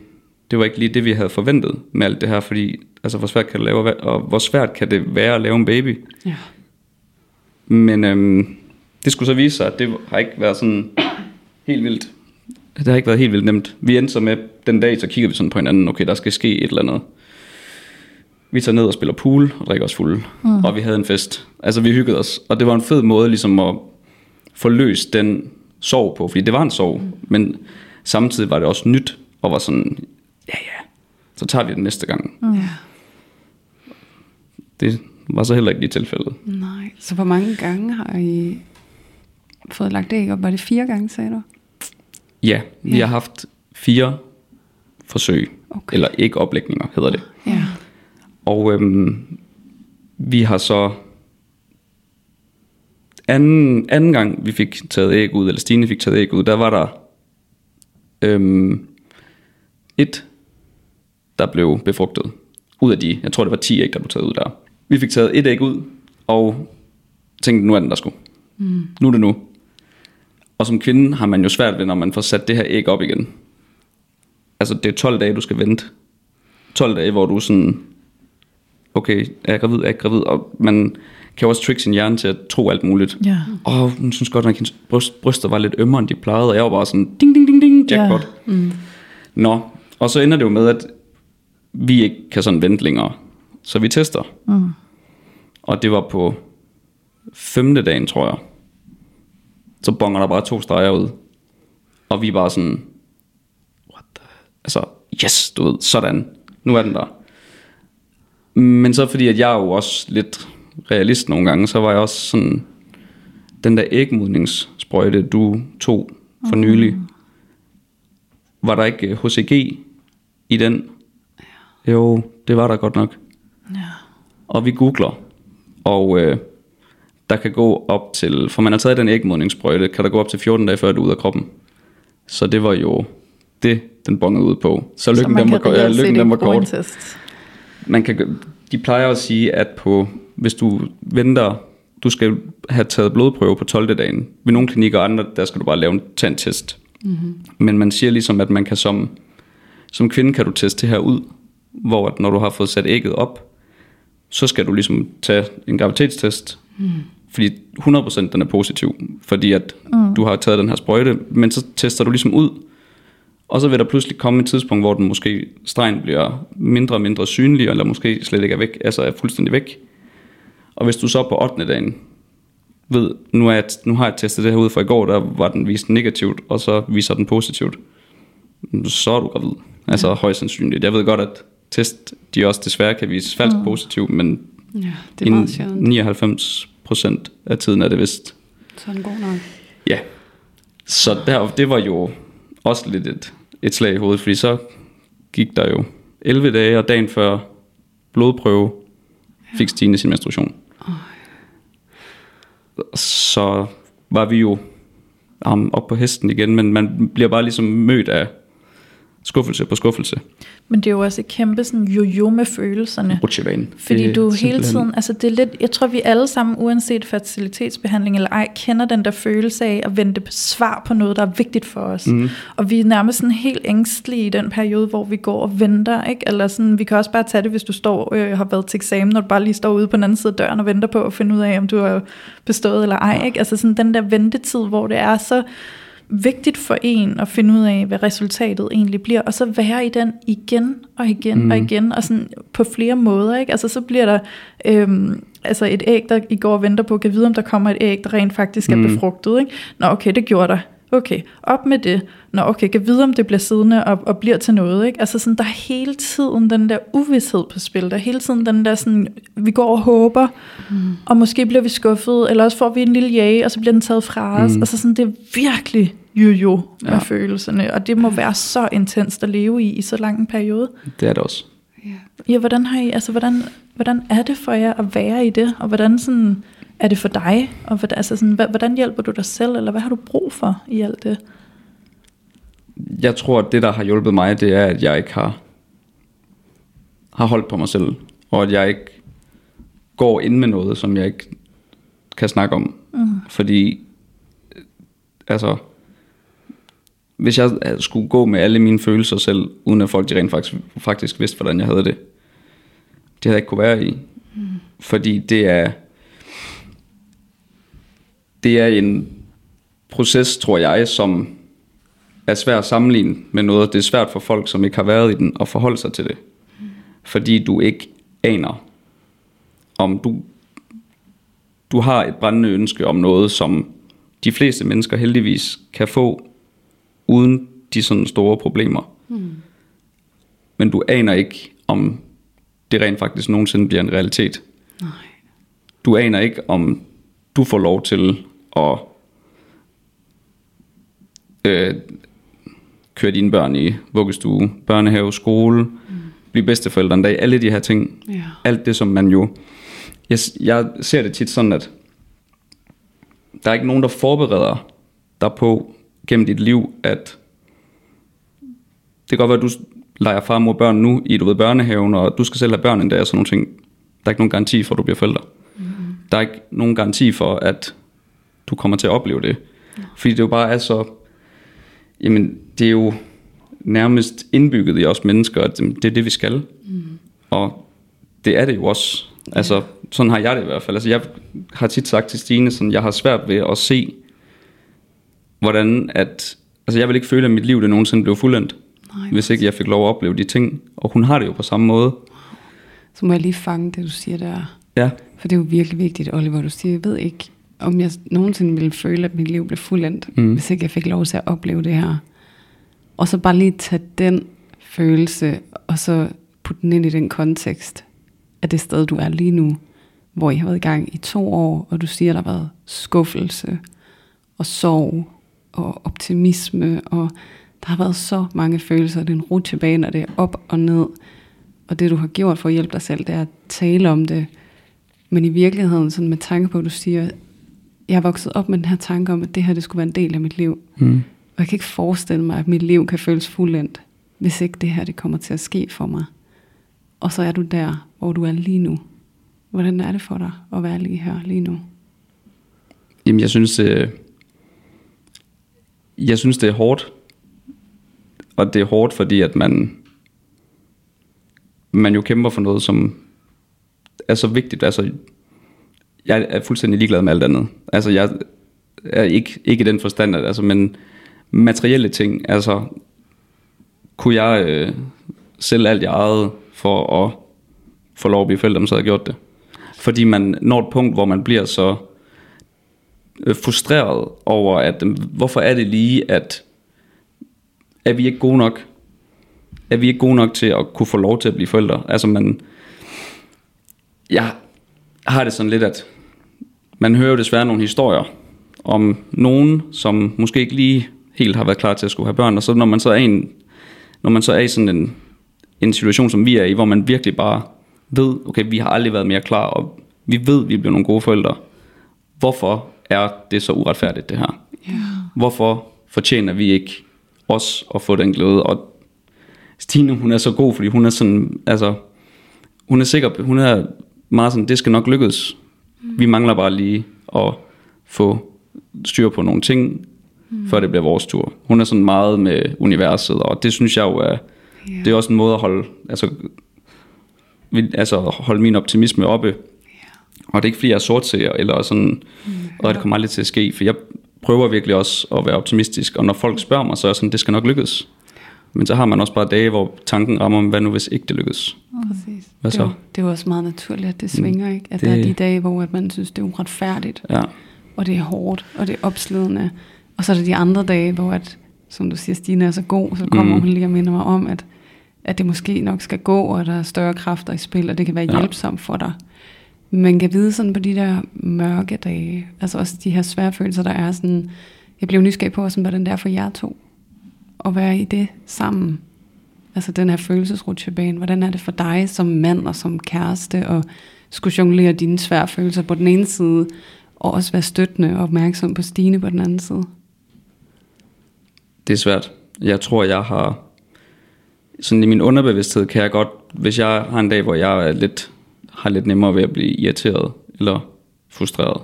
det var ikke lige det, vi havde forventet med alt det her, fordi, altså, hvor svært kan det, lave, og hvor svært kan det være at lave en baby? Ja. Men øhm, det skulle så vise sig, at det har ikke været sådan helt vildt. Det har ikke været helt vildt nemt. Vi endte så med, den dag, så kigger vi sådan på hinanden, okay, der skal ske et eller andet. Vi tager ned og spiller pool og drikker os fulde, mm. og vi havde en fest. Altså vi hyggede os, og det var en fed måde ligesom at få løst den sorg på, fordi det var en sorg, mm. men samtidig var det også nyt, og var sådan, ja ja, så tager vi det næste gang. Mm. Ja. Det var så heller ikke lige tilfældet. Nej. Så hvor mange gange har I fået lagt æg op? Var det fire gange, sagde du? Ja, vi Ja. har haft fire forsøg, Okay. eller ikke oplægninger hedder det. Ja. Og øhm, vi har så anden, anden gang vi fik taget æg ud, eller Stine fik taget æg ud, der var der øhm, et, der blev befrugtet. Ud af de, jeg tror det var 10 æg, der blev taget ud der. Vi fik taget et æg ud, og tænkte, nu er den der sgu. Mm. Nu er det nu. Og som kvinde har man jo svært ved, når man får sat det her æg op igen. Altså det er 12 dage, du skal vente. 12 dage, hvor du sådan, okay, er jeg gravid, er jeg gravid? Og man kan også trick sin hjerne til at tro alt muligt. Ja. Åh, oh, hun synes godt, at hendes bryst, bryster var lidt ømmere, end de plejede, og jeg var bare sådan, ding, ding, ding, ding, jackpot. Ja. Mm. Nå, og så ender det jo med, at vi ikke kan sådan vente længere. Så vi tester. Mm. Og det var på femte dagen, tror jeg. Så bonger der bare to streger ud. Og vi er bare sådan, what the... Altså, yes, du ved, sådan. Nu er den der. Men så fordi, at jeg er jo også lidt realist nogle gange, så var jeg også sådan, den der ægmodningssprøjte, du tog for nylig, var der ikke øh, HCG i den? Jo, det var der godt nok. Ja. Og vi googler, og øh, der kan gå op til, for man har taget den ægmodningssprøjte, kan der gå op til 14 dage før det er ude af kroppen. Så det var jo det, den bongede ud på. Så Så lykken, man den var, ja, lykken den var kort. test. Man kan, de plejer at sige, at på, hvis du venter, du skal have taget blodprøve på 12. dagen. Ved nogle klinikker og andre, der skal du bare lave en tandtest. Mm-hmm. Men man siger ligesom, at man kan som, som kvinde kan du teste det her ud, hvor at når du har fået sat ægget op, så skal du ligesom tage en graviditetstest, mm. fordi 100% den er positiv, fordi at mm. du har taget den her sprøjte, men så tester du ligesom ud, og så vil der pludselig komme et tidspunkt, hvor den måske stregen bliver mindre og mindre synlig, eller måske slet ikke er væk, altså er fuldstændig væk. Og hvis du så på 8. dagen ved, nu, er jeg, nu har jeg testet det her ud fra i går, der var den vist negativt, og så viser den positivt, så er du gravid. Altså højst sandsynligt. Jeg ved godt, at test, de også desværre kan vise falsk positiv, men Ja, det er meget sjældent. 99 procent af tiden er det vist Sådan god nok. Ja. Så der, det var jo også lidt et, et slag i hovedet, fordi så gik der jo 11 dage, og dagen før blodprøve fik Stine sin menstruation. Så var vi jo um, op på hesten igen, men man bliver bare ligesom mødt af, skuffelse på skuffelse. Men det er jo også et kæmpe sådan jo-jo med følelserne. Rutsjebane. Fordi Det du hele tiden, altså det er lidt, jeg tror vi alle sammen, uanset fertilitetsbehandling eller ej, kender den der følelse af at vente på svar på noget, der er vigtigt for os. Mhm. Og vi er nærmest sådan helt ængstlige i den periode, hvor vi går og venter, ikke? Eller sådan, vi kan også bare tage det, hvis du står øh, har været til eksamen, når du bare lige står ude på den anden side af døren og venter på at finde ud af, om du har bestået eller ej, ikke? Altså sådan den der ventetid, hvor det er så vigtigt for en at finde ud af, hvad resultatet egentlig bliver, og så være i den igen og igen mm. og igen, og sådan på flere måder, ikke? Altså så bliver der øhm, altså et æg, der i går venter på, kan vide, om der kommer et æg, der rent faktisk er Mm. befrugtet, ikke? Nå okay, det gjorde der. Okay, op med det. Nå okay, kan vide, om det bliver siddende og, og bliver til noget, ikke? Altså sådan, der er hele tiden den der uvidshed på spil, der er hele tiden den der sådan, vi går og håber, mm. og måske bliver vi skuffet, eller også får vi en lille jage, og så bliver den taget fra os. Mm. Altså sådan, det er virkelig jo-jo med Ja. følelserne, og det må være så intenst at leve i, i så lang en periode. Det er det også. Ja. Ja, hvordan har I, altså hvordan, hvordan er det for jer at være i det, og hvordan sådan, er det for dig, og hvordan, altså sådan, hvordan hjælper du dig selv, eller hvad har du brug for i alt det? Jeg tror, at det, der har hjulpet mig, det er, at jeg ikke har, har holdt på mig selv. Og at jeg ikke går ind med noget, som jeg ikke kan snakke om. Mm. Fordi, altså, hvis jeg skulle gå med alle mine følelser selv, uden at folk de rent faktisk, faktisk vidste, hvordan jeg havde det, det havde jeg ikke kunne være i. Mm. Fordi det er, det er en proces, tror jeg, som er svær at sammenligne med noget. Det er svært for folk, som ikke har været i den, at forholde sig til det. Fordi du ikke aner, om du, du har et brændende ønske om noget, som de fleste mennesker heldigvis kan få, uden de sådan store problemer. Mm. Men du aner ikke, om det rent faktisk nogensinde bliver en realitet. Nej. Du aner ikke, om du får lov til at øh, køre dine børn i vuggestue, børnehave, skole, mm. blive bedsteforældre en dag, alle de her ting. Ja. Alt det, som man jo... Jeg, jeg ser det tit sådan, at der er ikke nogen, der forbereder dig på gennem dit liv, at det kan godt være, at du leger far, mor, børn nu i du ved, børnehaven, og du skal selv have børn en dag og sådan nogle ting. Der er ikke nogen garanti for, at du bliver forælder. Mm. Der er ikke nogen garanti for, at du kommer til at opleve det. Fordi det jo bare er så... Jamen, det er jo nærmest indbygget i os mennesker, at det er det, vi skal. Mm. Og det er det jo også. Altså, sådan har jeg det i hvert fald. Altså, jeg har tit sagt til Stine, sådan, jeg har svært ved at se, hvordan at... Altså, jeg vil ikke føle, at mit liv det nogensinde blev fuldendt, Nej, hvis ikke jeg fik lov at opleve de ting. Og hun har det jo på samme måde. Så må jeg lige fange det, du siger der. Ja, For det er jo virkelig vigtigt, Oliver. Du siger, jeg ved ikke, om jeg nogensinde ville føle, at mit liv blev fuldendt, Mm. hvis ikke jeg fik lov til at opleve det her. Og så bare lige tage den følelse, og så putte den ind i den kontekst af det sted, du er lige nu, hvor I har været i gang i to år, og du siger, at der har været skuffelse og sorg og optimisme, og der har været så mange følelser, det er en rutsjebane, og det er op og ned. Og det du har gjort for at hjælpe dig selv, det er at tale om det, men i virkeligheden, sådan med tanke på, at du siger, jeg er vokset op med den her tanke om, at det her det skulle være en del af mit liv. mm. Og jeg kan ikke forestille mig, at mit liv kan føles fuldendt, hvis ikke det her det kommer til at ske for mig. Og så er du der, hvor du er lige nu. Hvordan er det for dig at være lige her, lige nu? Jamen, jeg synes, det, jeg synes, det er hårdt. Og det er hårdt, fordi at man, man jo kæmper for noget, som er så vigtigt. Altså, jeg er fuldstændig ligeglad med alt andet. Altså, jeg er ikke, ikke i den forstand, at, altså, men materielle ting, altså, kunne jeg øh, sælge alt, jeg ejede for at få lov at blive forældre, så havde jeg gjort det. Fordi man når et punkt, hvor man bliver så øh, frustreret over, at øh, hvorfor er det lige, at er vi ikke gode nok? Er vi ikke gode nok til at kunne få lov til at blive forældre? Altså man, jeg har det sådan lidt, at man hører jo desværre nogle historier om nogen, som måske ikke lige helt har været klar til at skulle have børn, og så når man så er i, en, når man så er i sådan en, en situation, som vi er i, hvor man virkelig bare ved, okay, vi har aldrig været mere klar, og vi ved, vi bliver nogle gode forældre. Hvorfor er det så uretfærdigt, det her? Ja. Hvorfor fortjener vi ikke os at få den glæde? Og Stine, hun er så god, fordi hun er sådan, altså, hun er sikker, hun er meget sådan, det skal nok lykkes. Mm. Vi mangler bare lige at få styr på nogle ting, mm. før det bliver vores tur. Hun er sådan meget med universet, og det synes jeg jo er, yeah. det er også en måde at holde, altså, altså holde min optimisme oppe. Yeah. Og det er ikke fordi, jeg er sortseer, eller sådan, mm. og det kommer aldrig til at ske, for jeg prøver virkelig også at være optimistisk, og når folk spørger mig, så er jeg sådan, det skal nok lykkes. Men så har man også bare dage, hvor tanken rammer, hvad nu hvis ikke det lykkes? Præcis. Hvad Det, så? er jo, det er jo også meget naturligt, at det svinger, ikke? At Det- det... der er de dage, hvor at man synes, det er uretfærdigt, Ja, og det er hårdt, og det er opslidende. Og så er der de andre dage, hvor at, som du siger, Stine er så god, så kommer Mm. mm. hun lige og minder mig om, at, at det måske nok skal gå, og der er større kræfter i spil, og det kan være Ja. hjælpsomt for dig. Man kan vide sådan på de der mørke dage, altså også de her svære følelser, der er sådan, jeg blev nysgerrig på, sådan, hvordan det er for jer to, at være i det sammen. Altså den her følelsesrutsjebane, hvordan er det for dig som mand og som kæreste, og skulle jonglere dine svære følelser på den ene side, og også være støttende og opmærksom på Stine på den anden side. det er svært. Jeg tror, jeg har... Sådan i min underbevidsthed kan jeg godt... Hvis jeg har en dag, hvor jeg er lidt, har lidt nemmere ved at blive irriteret eller frustreret,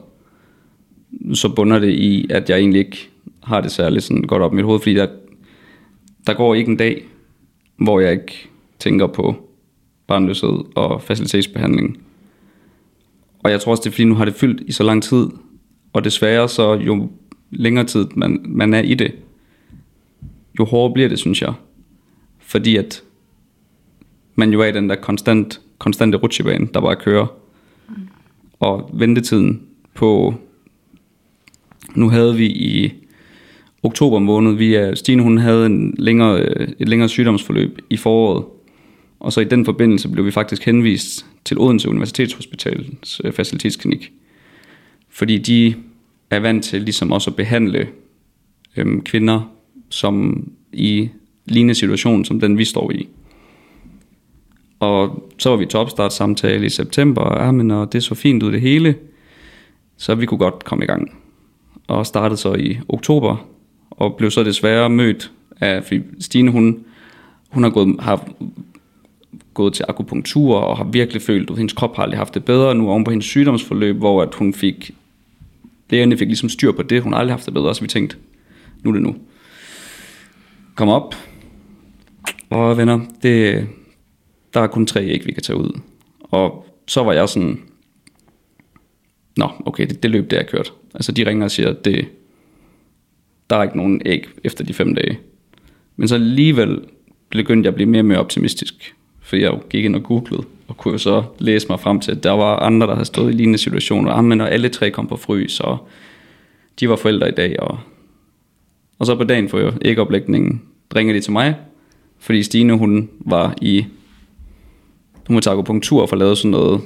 så bunder det i, at jeg egentlig ikke har det særligt sådan godt op i mit hoved, fordi der, der går ikke en dag, hvor jeg ikke tænker på barnløshed og facilitetsbehandling. Og jeg tror også, det er fordi, nu har det fyldt i så lang tid, og desværre så jo længere tid man, man er i det, jo hårdere bliver det, synes jeg. Fordi at man jo er i den der konstant, konstante rutsjebane, der bare kører. Og ventetiden på... Nu havde vi i oktober måned, vi er, Stine hun havde en længere, et længere sygdomsforløb i foråret. Og så i den forbindelse blev vi faktisk henvist til Odense Universitetshospitals øh, facilitetsklinik. Fordi de er vant til ligesom også at behandle øhm, kvinder, som i lignende situation, som den vi står i. Og så var vi til opstartssamtale i september, og, ja, men, og det så fint ud det hele, så vi kunne godt komme i gang. Og startede så i oktober, og blev så desværre mødt af, fordi Stine hun, hun har gået, har gået til akupunktur, og har virkelig følt, at hendes krop har aldrig haft det bedre, nu oven på hendes sygdomsforløb, hvor at hun fik, lægerne fik ligesom styr på det, hun har aldrig haft det bedre, så vi tænkte, nu er det nu. Kom op, og venner, det, der er kun tre æg, vi kan tage ud. Og så var jeg sådan, nå, okay, det, det løb, det er kørt. Altså, de ringer og siger, det, der er ikke nogen æg efter de fem dage. Men så alligevel begyndte jeg at blive mere og mere optimistisk, for jeg jo gik ind og googlede, og kunne jo så læse mig frem til, at der var andre, der havde stået i lignende situationer, ah, men og alle tre kom på frys, og de var forældre i dag, og, og så på dagen for ægoplægningen ringer de til mig, fordi Stine, hun var i, hun var til akupunktur for at lave sådan noget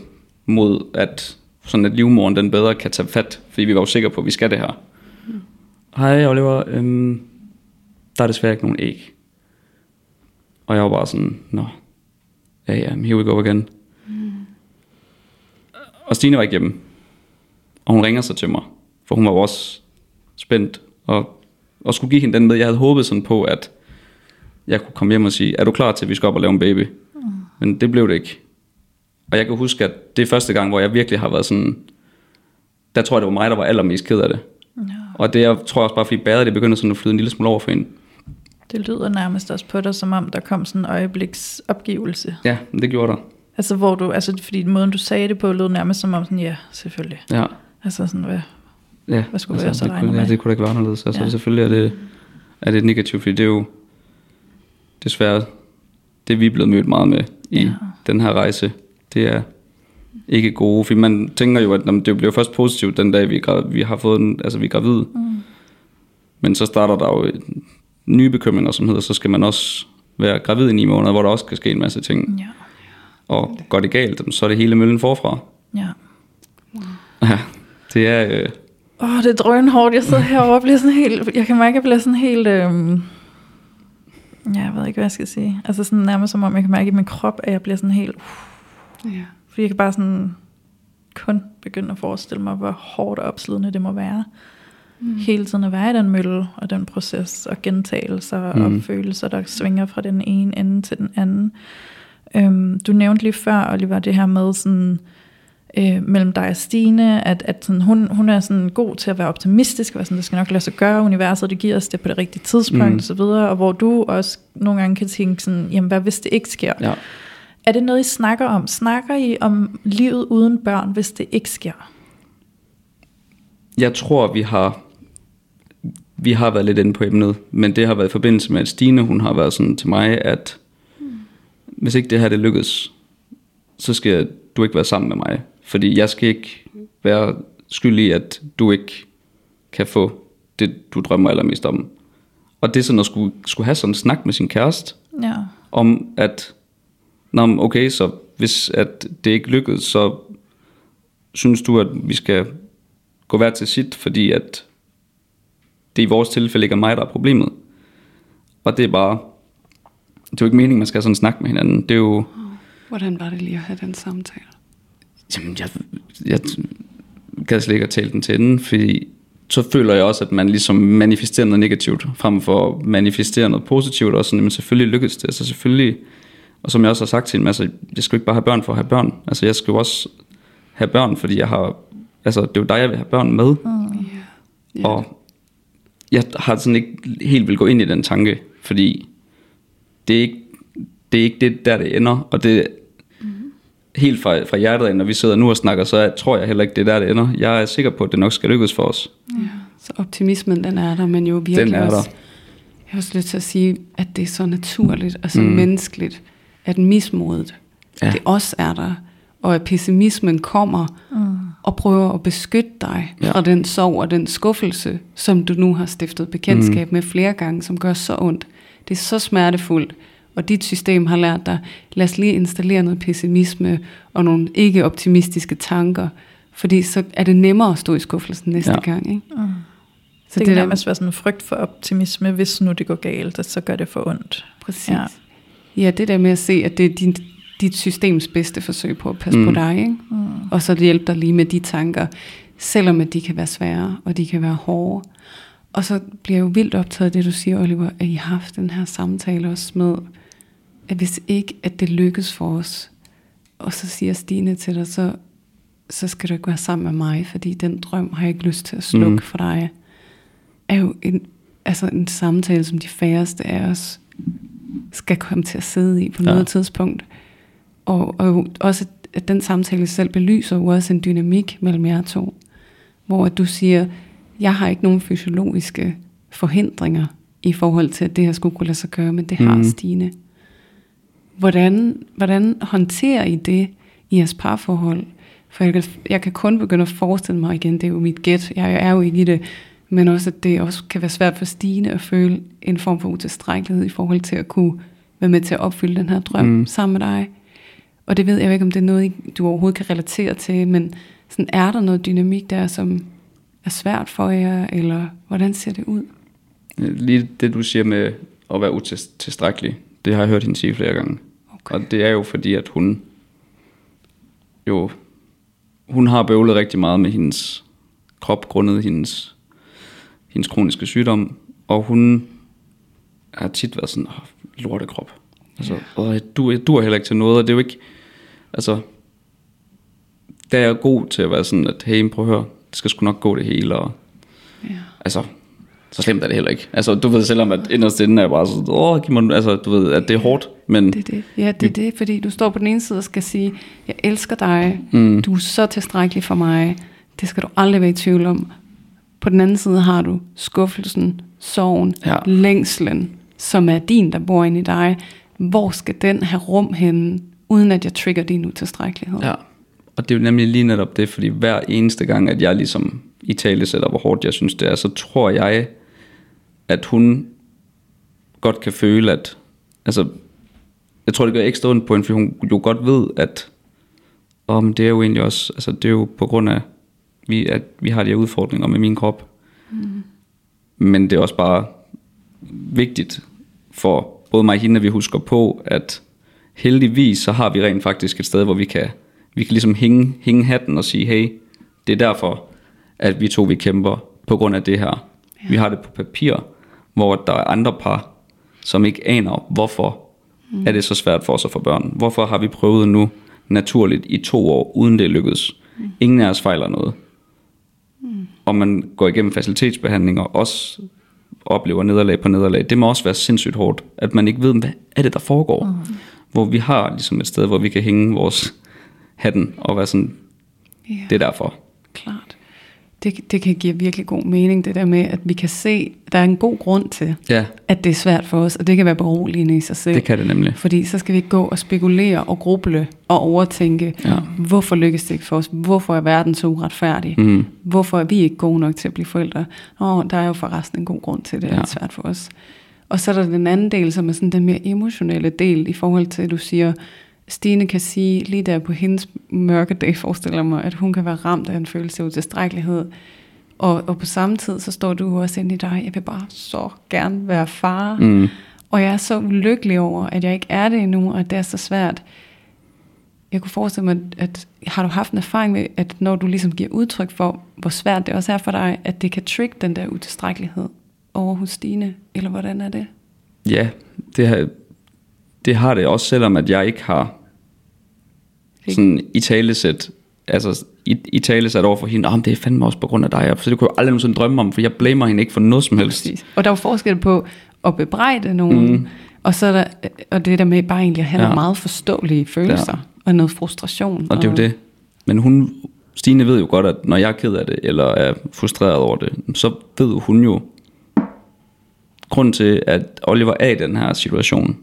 mod, at, sådan at livmoren den bedre kan tage fat, fordi vi var jo sikre på, at vi skal det her. Mm. Hej Oliver, øhm, der er desværre ikke nogen æg. Og jeg var bare sådan, nå, ja ja, here we go again. Mm. Og Stine var ikke hjemme. Og hun ringer så til mig, for hun var også spændt, og, og skulle give hende den med. Jeg havde håbet sådan på, at jeg kunne komme hjem og sige, er du klar til, at vi skal op og lave en baby? Mm. Men det blev det ikke. Og jeg kan huske, at det er første gang, hvor jeg virkelig har været sådan, der tror jeg, det var mig, der var allermest ked af det. Ja. Og det jeg tror også bare, fordi bæret, det begynder sådan at flyde en lille smule over for hende. Det lyder nærmest også på dig, som om der kom sådan en øjebliks opgivelse. Ja, det gjorde der. Altså hvor du, altså fordi måden du sagde det på, lød nærmest som om sådan, ja, selvfølgelig. Ja. Altså sådan, hvad, Ja, Hvad skulle vi også det, regne kunne, ja, med? det kunne da ikke være anderledes. Altså, Ja. ja. Selvfølgelig er det, er det negativt, fordi det er jo desværre det, vi er blevet mødt meget med i Ja. ja. den her rejse. Det er ikke gode, fordi man tænker jo, at jamen, det bliver først positivt den dag, vi, vi har fået en, altså vi er gravide. Mm. Men så starter der jo nye bekymringer, som hedder, så skal man også være gravid i ni måneder, hvor der også kan ske en masse ting. ja, Og går det galt, så er det hele møllen forfra. ja. Ja, det er... Øh, Åh, oh, det er drønhårdt. Jeg sidder herovre og bliver sådan helt... Jeg kan mærke, at jeg bliver sådan helt... Øhm, ja, jeg ved ikke, hvad jeg skal sige. Altså sådan nærmest som om, jeg kan mærke i min krop, at jeg bliver sådan helt... Ja. Fordi jeg kan bare sådan kun begynde at forestille mig, hvor hårdt og opslidende det må være. Mm. Hele tiden at være i den mølle og den proces og gentagelser mm. og følelser, der svinger fra den ene ende til den anden. Øhm, du nævnte lige før, Oliver, det her med sådan, øh, mellem dig og Stine, at, at sådan, hun, hun er sådan god til at være optimistisk, og sådan, det skal nok lade sig gøre, universet det giver os det på det rigtige tidspunkt mm. og så videre, og hvor du også nogle gange kan tænke sådan, jamen hvad hvis det ikke sker? Ja. Er det noget, I snakker om? Snakker I om livet uden børn, hvis det ikke sker? Jeg tror, vi har vi har været lidt inde på emnet, men det har været i forbindelse med, at Stine, hun har været sådan til mig, at mm. hvis ikke det her det lykkes, så skal du ikke være sammen med mig. Fordi jeg skal ikke være skyldig i, at du ikke kan få det, du drømmer allermest om. Og det er sådan at skulle, skulle have sådan en snak med sin kæreste, Ja. om at, Nå, okay, så hvis at det ikke lykkedes, så synes du, at vi skal gå hver til sit, fordi at det i vores tilfælde ikke er mig, der er problemet. Og det er bare, det er jo ikke meningen, man skal sådan en snak med hinanden. Det er jo, Hvordan var det lige at have den samtale? Jamen, jeg, jeg gad slet ikke at tale den til enden, fordi så føler jeg også, at man ligesom manifesterer noget negativt, frem for at manifestere noget positivt, og sådan, men selvfølgelig lykkes det, altså selvfølgelig, og som jeg også har sagt til hende, altså, jeg skal ikke bare have børn for at have børn, altså jeg skal jo også have børn, fordi jeg har, altså det er jo dig, jeg vil have børn med, Mm. Ja. og jeg har sådan ikke helt vil gå ind i den tanke, fordi det er ikke det, er ikke det der, det ender. Og det helt fra, fra hjertet af, når vi sidder nu og snakker, så er, tror jeg heller ikke, det er der, det ender. Jeg er sikker på, at det nok skal lykkes for os. Ja. Så optimismen, den er der, men jo virkelig Den er også, der. jeg har også lyst til at sige, at det er så naturligt og så mm. Mm. menneskeligt, at mismodet, ja. Det også er der, og at pessimismen kommer Mm. og prøver at beskytte dig ja. Fra den sorg og den skuffelse, som du nu har stiftet bekendtskab mm. med flere gange, som gør så ondt. Det er så smertefuldt, og dit system har lært dig, lad os lige installere noget pessimisme og nogle ikke optimistiske tanker, fordi så er det nemmere at stå i skuffelsen næste ja. Gang. Ikke? Mm. Så det, det kan der- nærmest være sådan en frygt for optimisme, hvis nu det går galt, så gør det for ondt. Præcis. Ja. Ja. det der med at se, at det er din, dit systems bedste forsøg på at passe mm. på dig, ikke? Mm. og så hjælpe dig lige med de tanker, selvom at de kan være svære, og de kan være hårde. Og så bliver jeg jo vildt optaget af det, du siger, Oliver, at I har haft den her samtale også med, at hvis ikke, at det lykkes for os, og så siger Stine til dig, så, så skal du ikke være sammen med mig, fordi den drøm har jeg ikke lyst til at slukke. Mm. for dig, er jo en, altså en samtale, som de færreste af os skal komme til at sidde i på Ja. noget tidspunkt. Og, og også, at den samtale selv belyser jo også en dynamik mellem jer to, hvor du siger, jeg har ikke nogen fysiologiske forhindringer i forhold til, at det her skulle kunne lade sig gøre, men det har Mhm. Stine. Hvordan, hvordan håndterer I det i jeres parforhold? For jeg kan, jeg kan kun begynde at forestille mig igen, det er jo mit gæt, jeg er jo ikke i det, men også at det også kan være svært for Stine at føle en form for utilstrækkelighed i forhold til at kunne være med til at opfylde den her drøm mm. Mm. sammen med dig. Og det ved jeg jo ikke, om det er noget, du overhovedet kan relatere til, men sådan, er der noget dynamik der, som er svært for jer, eller hvordan ser det ud? Lige det, du siger med at være utilstrækkelig, det har jeg hørt hende sige flere gange. Okay. Og det er jo fordi, at hun jo, hun har bøvlet rigtig meget med hendes krop, grundet hendes, hendes kroniske sygdom, og hun har tit været sådan, oh, lortekrop. Altså, åh, du, du er heller ikke til noget, og det er jo ikke, altså, der er jeg god til at være sådan, at hey, prøv at høre, det skal sgu nok gå det hele, og Ja. altså, så slemt er det heller ikke. Altså, du ved, selvom at inderst inde er bare sådan, åh, giv mig, altså, du ved, at det er hårdt, men Det er det. Ja, det er det, fordi du står på den ene side og skal sige, jeg elsker dig, Mm. du er så tilstrækkelig for mig, det skal du aldrig være i tvivl om. På den anden side har du skuffelsen, sorgen, Ja. længslen, som er din, der bor inde i dig. Hvor skal den have rum henne, uden at jeg trigger din utilstrækkelighed? Ja, og det er jo nemlig lige netop det, fordi hver eneste gang, at jeg ligesom i tale sætter, hvor hårdt jeg synes det er, så tror jeg, at hun godt kan føle, at, altså, jeg tror det gør ekstra ondt på hende, fordi hun jo godt ved, at, åh, men det er jo egentlig også, altså det er jo på grund af, vi, at vi har de her udfordringer med min krop. Mm. Men det er også bare vigtigt for både mig og hende, at vi husker på, at heldigvis så har vi rent faktisk et sted, hvor vi kan, vi kan ligesom hænge, hænge hatten og sige, hey, det er derfor, at vi to vi kæmper på grund af det her. Ja. Vi har det på papir, hvor der er andre par, som ikke aner, hvorfor mm. er det så svært for os at få børn. Hvorfor har vi prøvet nu naturligt i to år, uden det lykkedes. Mm. Ingen af os fejler noget. Og man går igennem facilitetsbehandling og også oplever nederlag på nederlag. Det må også være sindssygt hårdt, at man ikke ved, hvad er det, der foregår. Mm. Hvor vi har ligesom et sted, hvor vi kan hænge vores hatten og være sådan, yeah. det er derfor. Det, det kan give virkelig god mening, det der med, at vi kan se, at der er en god grund til, ja. at det er svært for os, og det kan være beroligende i sig selv. Det kan det nemlig. Fordi så skal vi ikke gå og spekulere og gruble og overtænke, ja. hvorfor lykkes det ikke for os? Hvorfor er verden så uretfærdig? Mm. Hvorfor er vi ikke gode nok til at blive forældre? Åh, der er jo forresten en god grund til, at det ja. er svært for os. Og så er der den anden del, som er sådan den mere emotionelle del, i forhold til, at du siger, Stine kan sige, lige der på hendes mørke dag, forestiller mig, at hun kan være ramt af en følelse af utilstrækkelighed. Og, og på samme tid, så står du også ind i dig, jeg vil bare så gerne være far. Mm. Og jeg er så ulykkelig over, at jeg ikke er det endnu, og at det er så svært. Jeg kunne forestille mig, at har du haft en erfaring med, at når du ligesom giver udtryk for, hvor svært det også er for dig, at det kan trigge den der utilstrækkelighed over hos Stine, eller hvordan er det? Ja, det har, det har det også, selvom at jeg ikke har sådan i talesæt, altså i, i talesæt over for hende, oh, det er fandme også på grund af dig, så det kunne jeg aldrig nogensinde drømme om, for jeg blamer hende ikke for noget som helst. Præcis. Og der er jo forskel på at bebrejde nogen, mm. og så er der, og det der med bare egentlig at have ja. nogle meget forståelige følelser, ja. og noget frustration. Og det er jo det. Men hun, Stine ved jo godt, at når jeg er ked af det, eller er frustreret over det, så ved hun jo, grund til, at Oliver er i den her situation,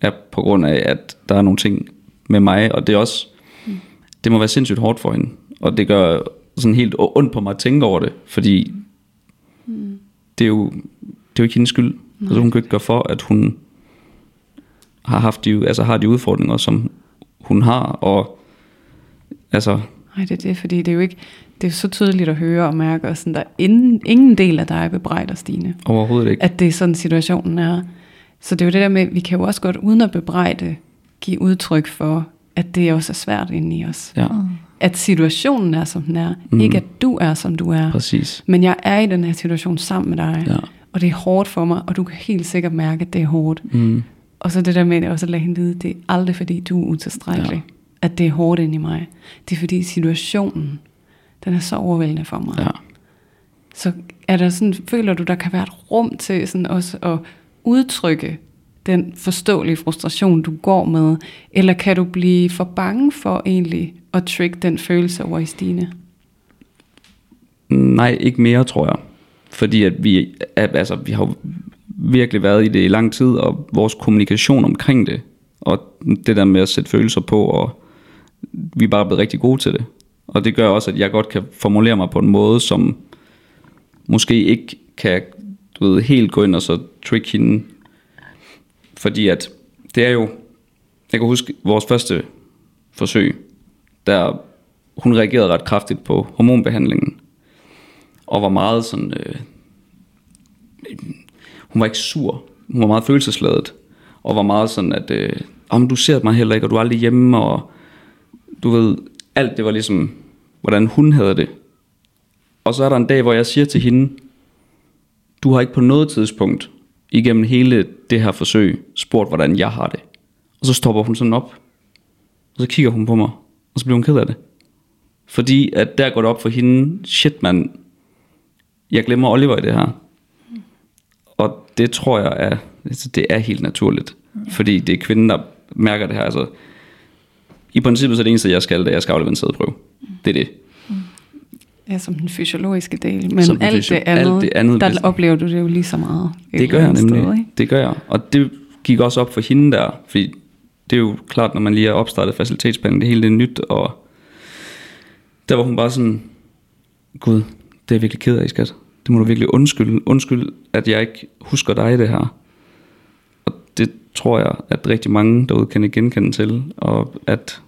er på grund af, at der er nogle ting med mig, og det er også, mm. det må være sindssygt hårdt for hende, og det gør sådan helt ondt på mig at tænke over det, fordi mm. det, er jo, det er jo ikke hendes skyld. Nej. Altså hun kan ikke gøre for, at hun har haft de, altså har de udfordringer, som hun har, og altså... Nej, det er det, fordi det er jo ikke, det er så tydeligt at høre og mærke, og sådan, der er ingen, ingen del af dig bebrejder, Stine. Overhovedet ikke. At det er sådan situationen er. Så det er jo det der med, vi kan jo også godt, uden at bebrejde, give udtryk for, at det også er svært inde i os. Ja. At situationen er, som den er. Mm. Ikke at du er, som du er. Præcis. Men jeg er i den her situation sammen med dig. Ja. Og det er hårdt for mig, og du kan helt sikkert mærke, at det er hårdt. Mm. Og så det der med også at lade hende vide, det er aldrig fordi, du er utilstrækkelig. Ja. At det er hårdt inde i mig. Det er fordi situationen, den er så overvældende for mig. Ja. Så er der sådan, føler du, der kan være et rum til sådan også at udtrykke den forståelige frustration, du går med? Eller kan du blive for bange for egentlig at trick den følelse over i Stine? Nej, ikke mere, tror jeg. Fordi at vi, altså, vi har virkelig været i det i lang tid, og vores kommunikation omkring det, og det der med at sætte følelser på, og vi er bare blevet rigtig gode til det. Og det gør også, at jeg godt kan formulere mig på en måde, som måske ikke kan du ved, helt gå ind og så trick hende fordi at det er jo, jeg kan huske vores første forsøg, der hun reagerede ret kraftigt på hormonbehandlingen, og var meget sådan, øh, hun var ikke sur, hun var meget følelsesladet, og var meget sådan, at øh, om du ser mig heller ikke, og du er aldrig hjemme, og du ved, alt det var ligesom, hvordan hun havde det. Og så er der en dag, hvor jeg siger til hende, du har ikke på noget tidspunkt igennem hele det her forsøg spurgt, hvordan jeg har det. Og så stopper hun sådan op, og så kigger hun på mig, og så bliver hun ked af det. Fordi at der går det op for hende, shit mand, jeg glemmer Oliver i det her. Og det tror jeg er, altså, det er helt naturligt. Fordi det er kvinden, der mærker det her. Altså, I princippet så er det eneste, jeg skal, det er, at jeg skal aflevere en sædeprøve. Det er det. Ja, som den fysiologiske del. Men alt, fysio- det andet, alt det andet, der oplever du det jo lige så meget. Det gør jeg nemlig. Sted, ikke? Det gør jeg. Og det gik også op for hende der, fordi det er jo klart, når man lige har opstartet facilitetsplanen, det hele det er nyt, og der var hun bare sådan, Gud, det er jeg virkelig ked af, skat. Det må du virkelig undskylde. Undskyld, at jeg ikke husker dig det her. Og det tror jeg, at rigtig mange derude kan genkende til. Og at,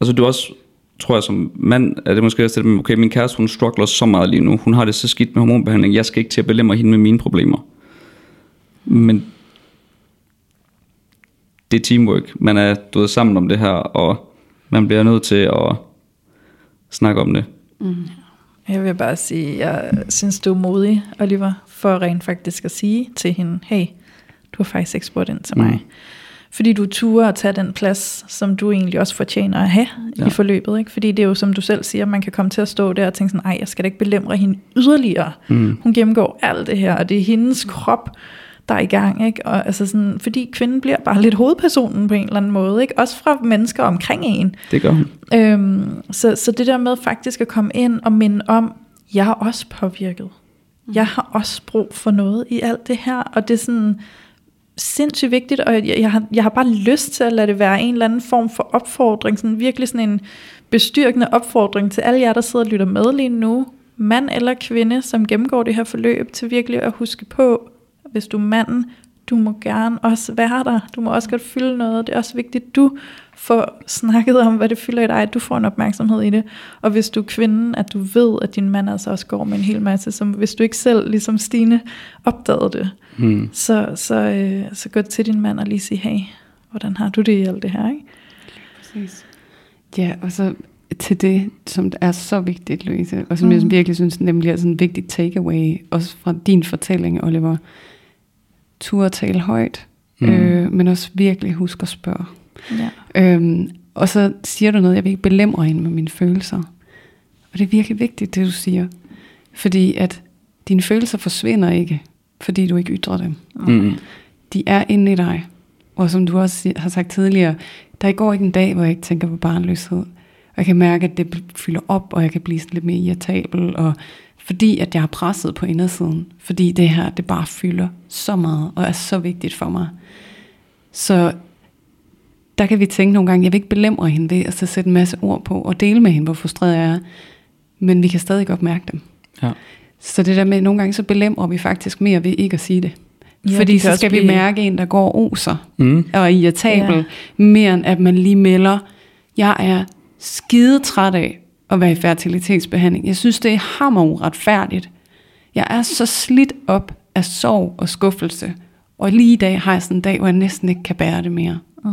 altså det er også tror jeg som mand, er det måske også det, okay, min kæreste, hun struggler så meget lige nu. Hun har det så skidt med hormonbehandling. Jeg skal ikke til at belemre hende med mine problemer. Men det er teamwork. Man er du ved, sammen om det her, og man bliver nødt til at snakke om det. Mm. Jeg vil bare sige, jeg synes, du er modig, Oliver, for rent faktisk at sige til hende, hey, du har faktisk ikke spurgt ind til mig. Mm. Fordi du turer at tage den plads, som du egentlig også fortjener at have ja. I forløbet. Ikke? Fordi det er jo, som du selv siger, man kan komme til at stå der og tænke sådan, ej, jeg skal da ikke belemre hende yderligere. Mm. Hun gennemgår alt det her, og det er hendes krop, der er i gang. Ikke? Og altså sådan, fordi kvinden bliver bare lidt hovedpersonen på en eller anden måde. Ikke? Også fra mennesker omkring en. Det gør hun. Øhm, så, så det der med faktisk at komme ind og minde om, jeg er også påvirket. Jeg har også brug for noget i alt det her, og det er sådan sindssygt vigtigt, og jeg, jeg, har, jeg har bare lyst til at lade det være en eller anden form for opfordring, sådan virkelig sådan en bestyrkende opfordring til alle jer, der sidder og lytter med lige nu, mand eller kvinde, som gennemgår det her forløb, til virkelig at huske på, hvis du er manden, du må gerne også være der. Du må også godt fylde noget. Det er også vigtigt, at du får snakket om, hvad det fylder i dig, at du får en opmærksomhed i det. Og hvis du er kvinden, at du ved, at din mand altså også går med en hel masse, som hvis du ikke selv, ligesom Stine, opdagede det, Mm. så, så, øh, så gå til din mand og lige sige, hey, hvordan har du det i alt det her, ikke? Præcis. Ja, og så til det, som er så vigtigt, Louise, og som mm. Jeg virkelig synes nemlig er sådan en vigtig takeaway, også fra din fortælling, Oliver. Tur at tale højt. Mm. øh, men også virkelig husk at spørge. Ja. Øhm, og så siger du noget, jeg vil ikke belemre hende med mine følelser. Og det er virkelig vigtigt, det du siger. Fordi at dine følelser forsvinder ikke, fordi du ikke ytrer dem. Mm. De er inde i dig. Og som du også har sagt tidligere, der går ikke en dag, hvor jeg ikke tænker på barnløshed. Og jeg kan mærke, at det fylder op, og jeg kan blive sådan lidt mere irritabel. Og fordi at jeg har presset på indersiden. Fordi det her, det bare fylder så meget, og er så vigtigt for mig. Så der kan vi tænke nogle gange, jeg vil ikke belemre hende ved at så sætte en masse ord på, og dele med hende, hvor frustreret jeg er. Men vi kan stadig godt mærke dem. Ja. Så det der med, nogle gange så belemrer vi faktisk mere ved ikke at sige det. Ja, Fordi det så skal vi blive- mærke en, der går og oser Mm. og er irritabel, ja. mere end at man lige melder, jeg er skide træt af at være i fertilitetsbehandling. Jeg synes, det er hammer uretfærdigt. Jeg er så slidt op af sorg og skuffelse, og lige i dag har jeg sådan en dag, hvor jeg næsten ikke kan bære det mere. Mm.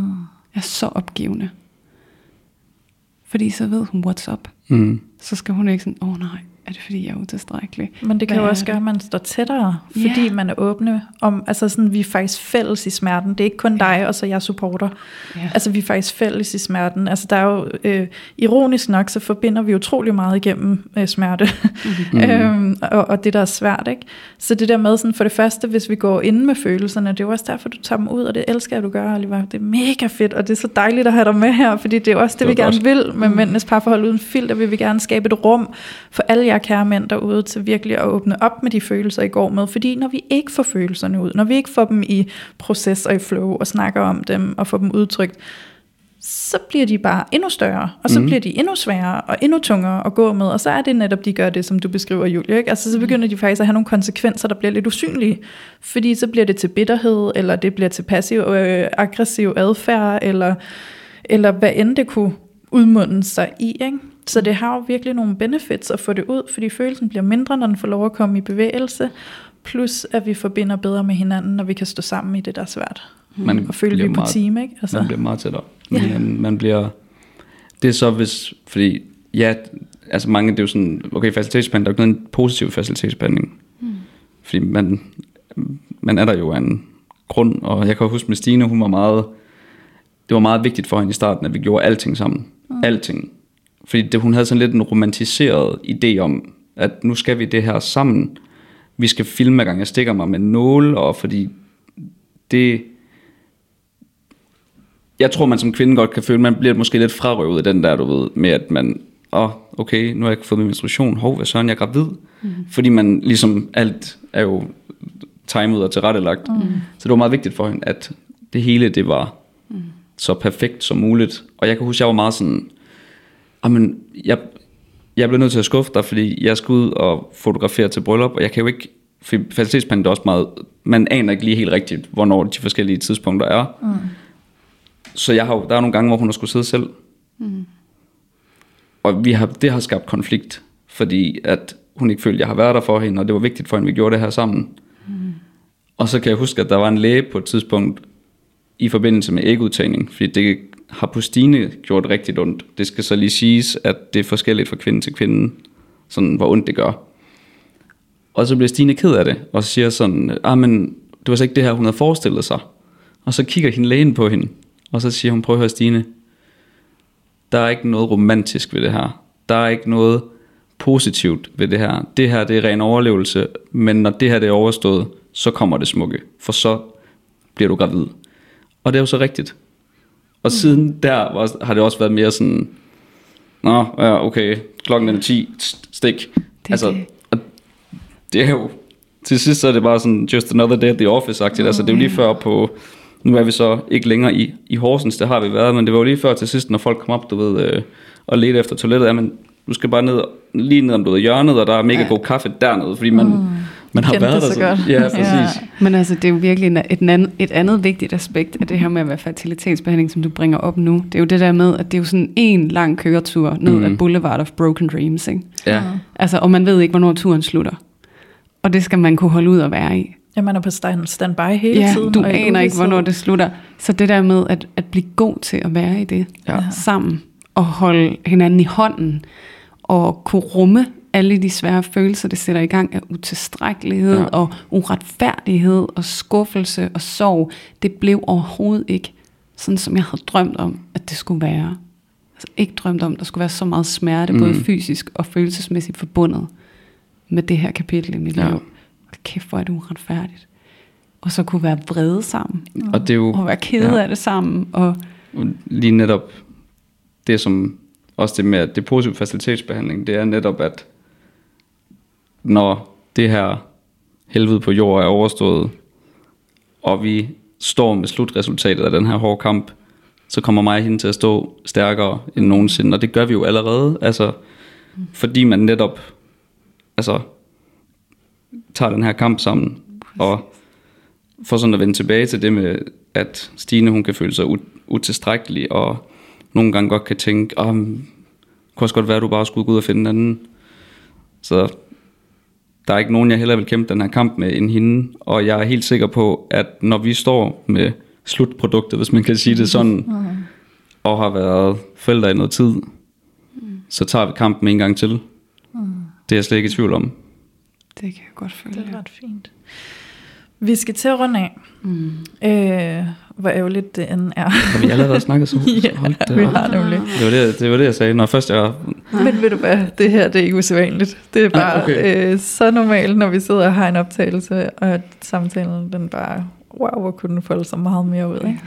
Jeg er så opgivende. Fordi så ved hun, what's up. Mm. Så skal hun ikke sådan, åh oh, nej, er det fordi, jeg er utilstrækkelig? Men det kan Hvad jo også gøre, at man står tættere, fordi Ja. man er åbne om, altså sådan, vi er faktisk fælles i smerten. Det er ikke kun dig, og så jeg supporter. Ja. Altså, vi er faktisk fælles i smerten. Altså, der er jo, øh, ironisk nok, så forbinder vi utrolig meget igennem øh, smerte. Mm. *laughs* øhm, og, og det, der er svært, ikke? Så det der med, sådan, for det første, hvis vi går ind med følelserne, det er jo også derfor, du tager dem ud, og det elsker jeg, du gør, Oliver. Det er mega fedt, og det er så dejligt at have dig med her, fordi det er jo også det, Det vi var gerne godt. vil med mændenes parforhold uden filter. Vil vi gerne skabe et rum for alle jer kære mænd derude, til virkelig at åbne op med de følelser, I går med. Fordi når vi ikke får følelserne ud, når vi ikke får dem i proces og i flow, og snakker om dem, og får dem udtrykt, så bliver de bare endnu større, og så Mhm. mm. bliver de endnu sværere og endnu tungere at gå med, og så er det netop, de gør det, som du beskriver, Julie. Ikke? Altså, så begynder de faktisk at have nogle konsekvenser, der bliver lidt usynlige, fordi så bliver det til bitterhed, eller det bliver til passiv øh, aggressiv adfærd, eller, eller hvad end det kunne udmunde sig i. Ikke? Så det har jo virkelig nogle benefits at få det ud, fordi følelsen bliver mindre, når den får lov at komme i bevægelse, plus at vi forbinder bedre med hinanden, når vi kan stå sammen i det, der er svært. Man Og føle, vi er på meget- team, ikke? Altså. Man bliver meget tættere. Ja. Man, man bliver... Det er så hvis... Fordi, ja, altså mange, det er jo sådan, okay, facilitetsbehandling, der er jo ikke noget positiv facilitetsbehandling. Mm. Fordi man, man er der jo af en grund, og jeg kan huske med Stine, hun var meget... Det var meget vigtigt for hende i starten, at vi gjorde alting sammen. Mm. Alting. Fordi det, hun havde sådan lidt en romantiseret idé om, at nu skal vi det her sammen. Vi skal filme, hver gang jeg stikker mig med nåle, og fordi det, jeg tror, man som kvinde godt kan føle, man bliver måske lidt frarøvet den der, du ved, med at man, åh, oh, okay, nu har jeg ikke fået min menstruation, hov, hvad søren, jeg er gravid. Mm. Fordi man ligesom, alt er jo timet og tilrettelagt. Mm. Så det var meget vigtigt for hende, at det hele, det var mm. så perfekt som muligt. Og jeg kan huske, jeg var meget sådan, men jeg, jeg blev nødt til at skuffe dig, fordi jeg skal ud og fotografere til bryllup, og jeg kan jo ikke, for facilitetsbehandling er også meget, man aner ikke lige helt rigtigt, hvornår de forskellige tidspunkter er. Mm. Så jeg har, der er nogle gange, hvor hun har skulle sidde selv. Mm. Og vi har, det har skabt konflikt, fordi at hun ikke følte, at jeg har været der for hende, og det var vigtigt for hende, at vi gjorde det her sammen. Mm. Og så kan jeg huske, at der var en læge på et tidspunkt, i forbindelse med ægudtagning, fordi det har på Stine gjort rigtig ondt. Det skal så lige siges, at det er forskelligt fra kvinde til kvinde. sådan hvor ondt det gør. Og så bliver Stine ked af det, og siger sådan, ah, men det var så ikke det her, hun havde forestillet sig. Og så kigger hende lægen på hende, og så siger hun, prøv at høre Stine, der er ikke noget romantisk ved det her. Der er ikke noget positivt ved det her. Det her, det er ren overlevelse, men når det her det er overstået, så kommer det smukke, for så bliver du gravid. Og det er jo så rigtigt. Og mm. siden der har det også været mere sådan, nå, ja, okay, klokken er 10, stik. Det altså, det. og det er jo, til sidst så er det bare sådan, just another day at the office-agtigt. Altså, det er jo lige før på, nu er vi så ikke længere i, i Horsens, det har vi været, men det var jo lige før til sidst, når folk kom op, du ved, øh, og ledte efter toilettet, jamen, du skal bare ned, lige ned om du ved, hjørnet, og der er mega Ja. god kaffe dernede, fordi man, mm. Man har været det der. så godt. Ja, Ja. præcis. Men altså, det er jo virkelig et, andet, et andet vigtigt aspekt af det her med at være fertilitetsbehandling, som du bringer op nu. Det er jo det der med, at det er jo sådan en lang køretur ned Mm. ad Boulevard of Broken Dreams, ikke? Ja. Altså, og man ved ikke, hvornår turen slutter. Og det skal man kunne holde ud og være i. Ja, man er på stand, standby hele Ja, tiden. du og aner ikke, hvornår det slutter. Så det der med at, at blive god til at være i det Ja. sammen, og holde hinanden i hånden, og kunne rumme alle de svære følelser, det sætter i gang af utilstrækkelighed Ja. og uretfærdighed og skuffelse og sorg, det blev overhovedet ikke sådan, som jeg havde drømt om, at det skulle være. Altså ikke drømt om, at der skulle være så meget smerte, mm. både fysisk og følelsesmæssigt forbundet med det her kapitel i mit Ja. liv. Kæft, hvor er det uretfærdigt. Og så kunne være vrede sammen, Og det er jo og være kede Ja. af det sammen, og lige netop det, som også det med, at det positive facilitetsbehandling, det er netop, at når det her helvede på jord er overstået, og vi står med slutresultatet af den her hårde kamp, så kommer mig og hende til at stå stærkere end nogensinde, og det gør vi jo allerede, altså, fordi man netop altså, tager den her kamp sammen, og for sådan at vende tilbage til det med, at Stine hun kan føle sig utilstrækkelig, og nogle gange godt kan tænke, oh, det kunne også godt være, at du bare skulle gå ud og finde en anden. Så der er ikke nogen, jeg hellere vil kæmpe den her kamp med end hende, og jeg er helt sikker på, at når vi står med slutproduktet, hvis man kan sige det sådan, *laughs* og har været forældre i noget tid, så tager vi kampen en gang til. Det er jeg slet ikke i tvivl om. det kan jeg godt føle. Det er ret fint. Vi skal til at runde af. Mm. Øh, hvor ærgerligt det end er. Har vi allerede snakket så? *laughs* ja, Hold da vi har nemlig. Det var det, det var det, jeg sagde. Når først jeg... Men ved du hvad, det her det er ikke usædvanligt. Det er bare Ah, okay. øh, så normalt, når vi sidder og har en optagelse, og at samtalen den bare, wow, hvor kunne den folde så meget mere ud. Ikke?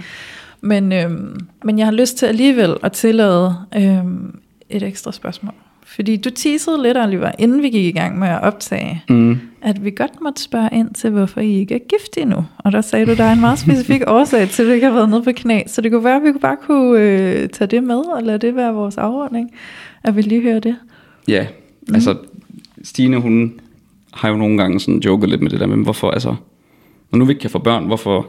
Men, øhm, men jeg har lyst til alligevel at tillade øhm, et ekstra spørgsmål. Fordi du teasede lidt, Oliver, inden vi gik i gang med at optage, Mm. at vi godt måtte spørge ind til, hvorfor I ikke er gift endnu. Og der sagde du, der er en meget specifik *laughs* årsag til, at du ikke har været nede på knæ. Så det kunne være, at vi bare kunne øh, tage det med, og lade det være vores afordning, at vi lige hører det. Ja, altså Stine, hun har jo nogle gange sådan joket lidt med det der med, hvorfor, altså, når nu vi ikke kan få børn, hvorfor,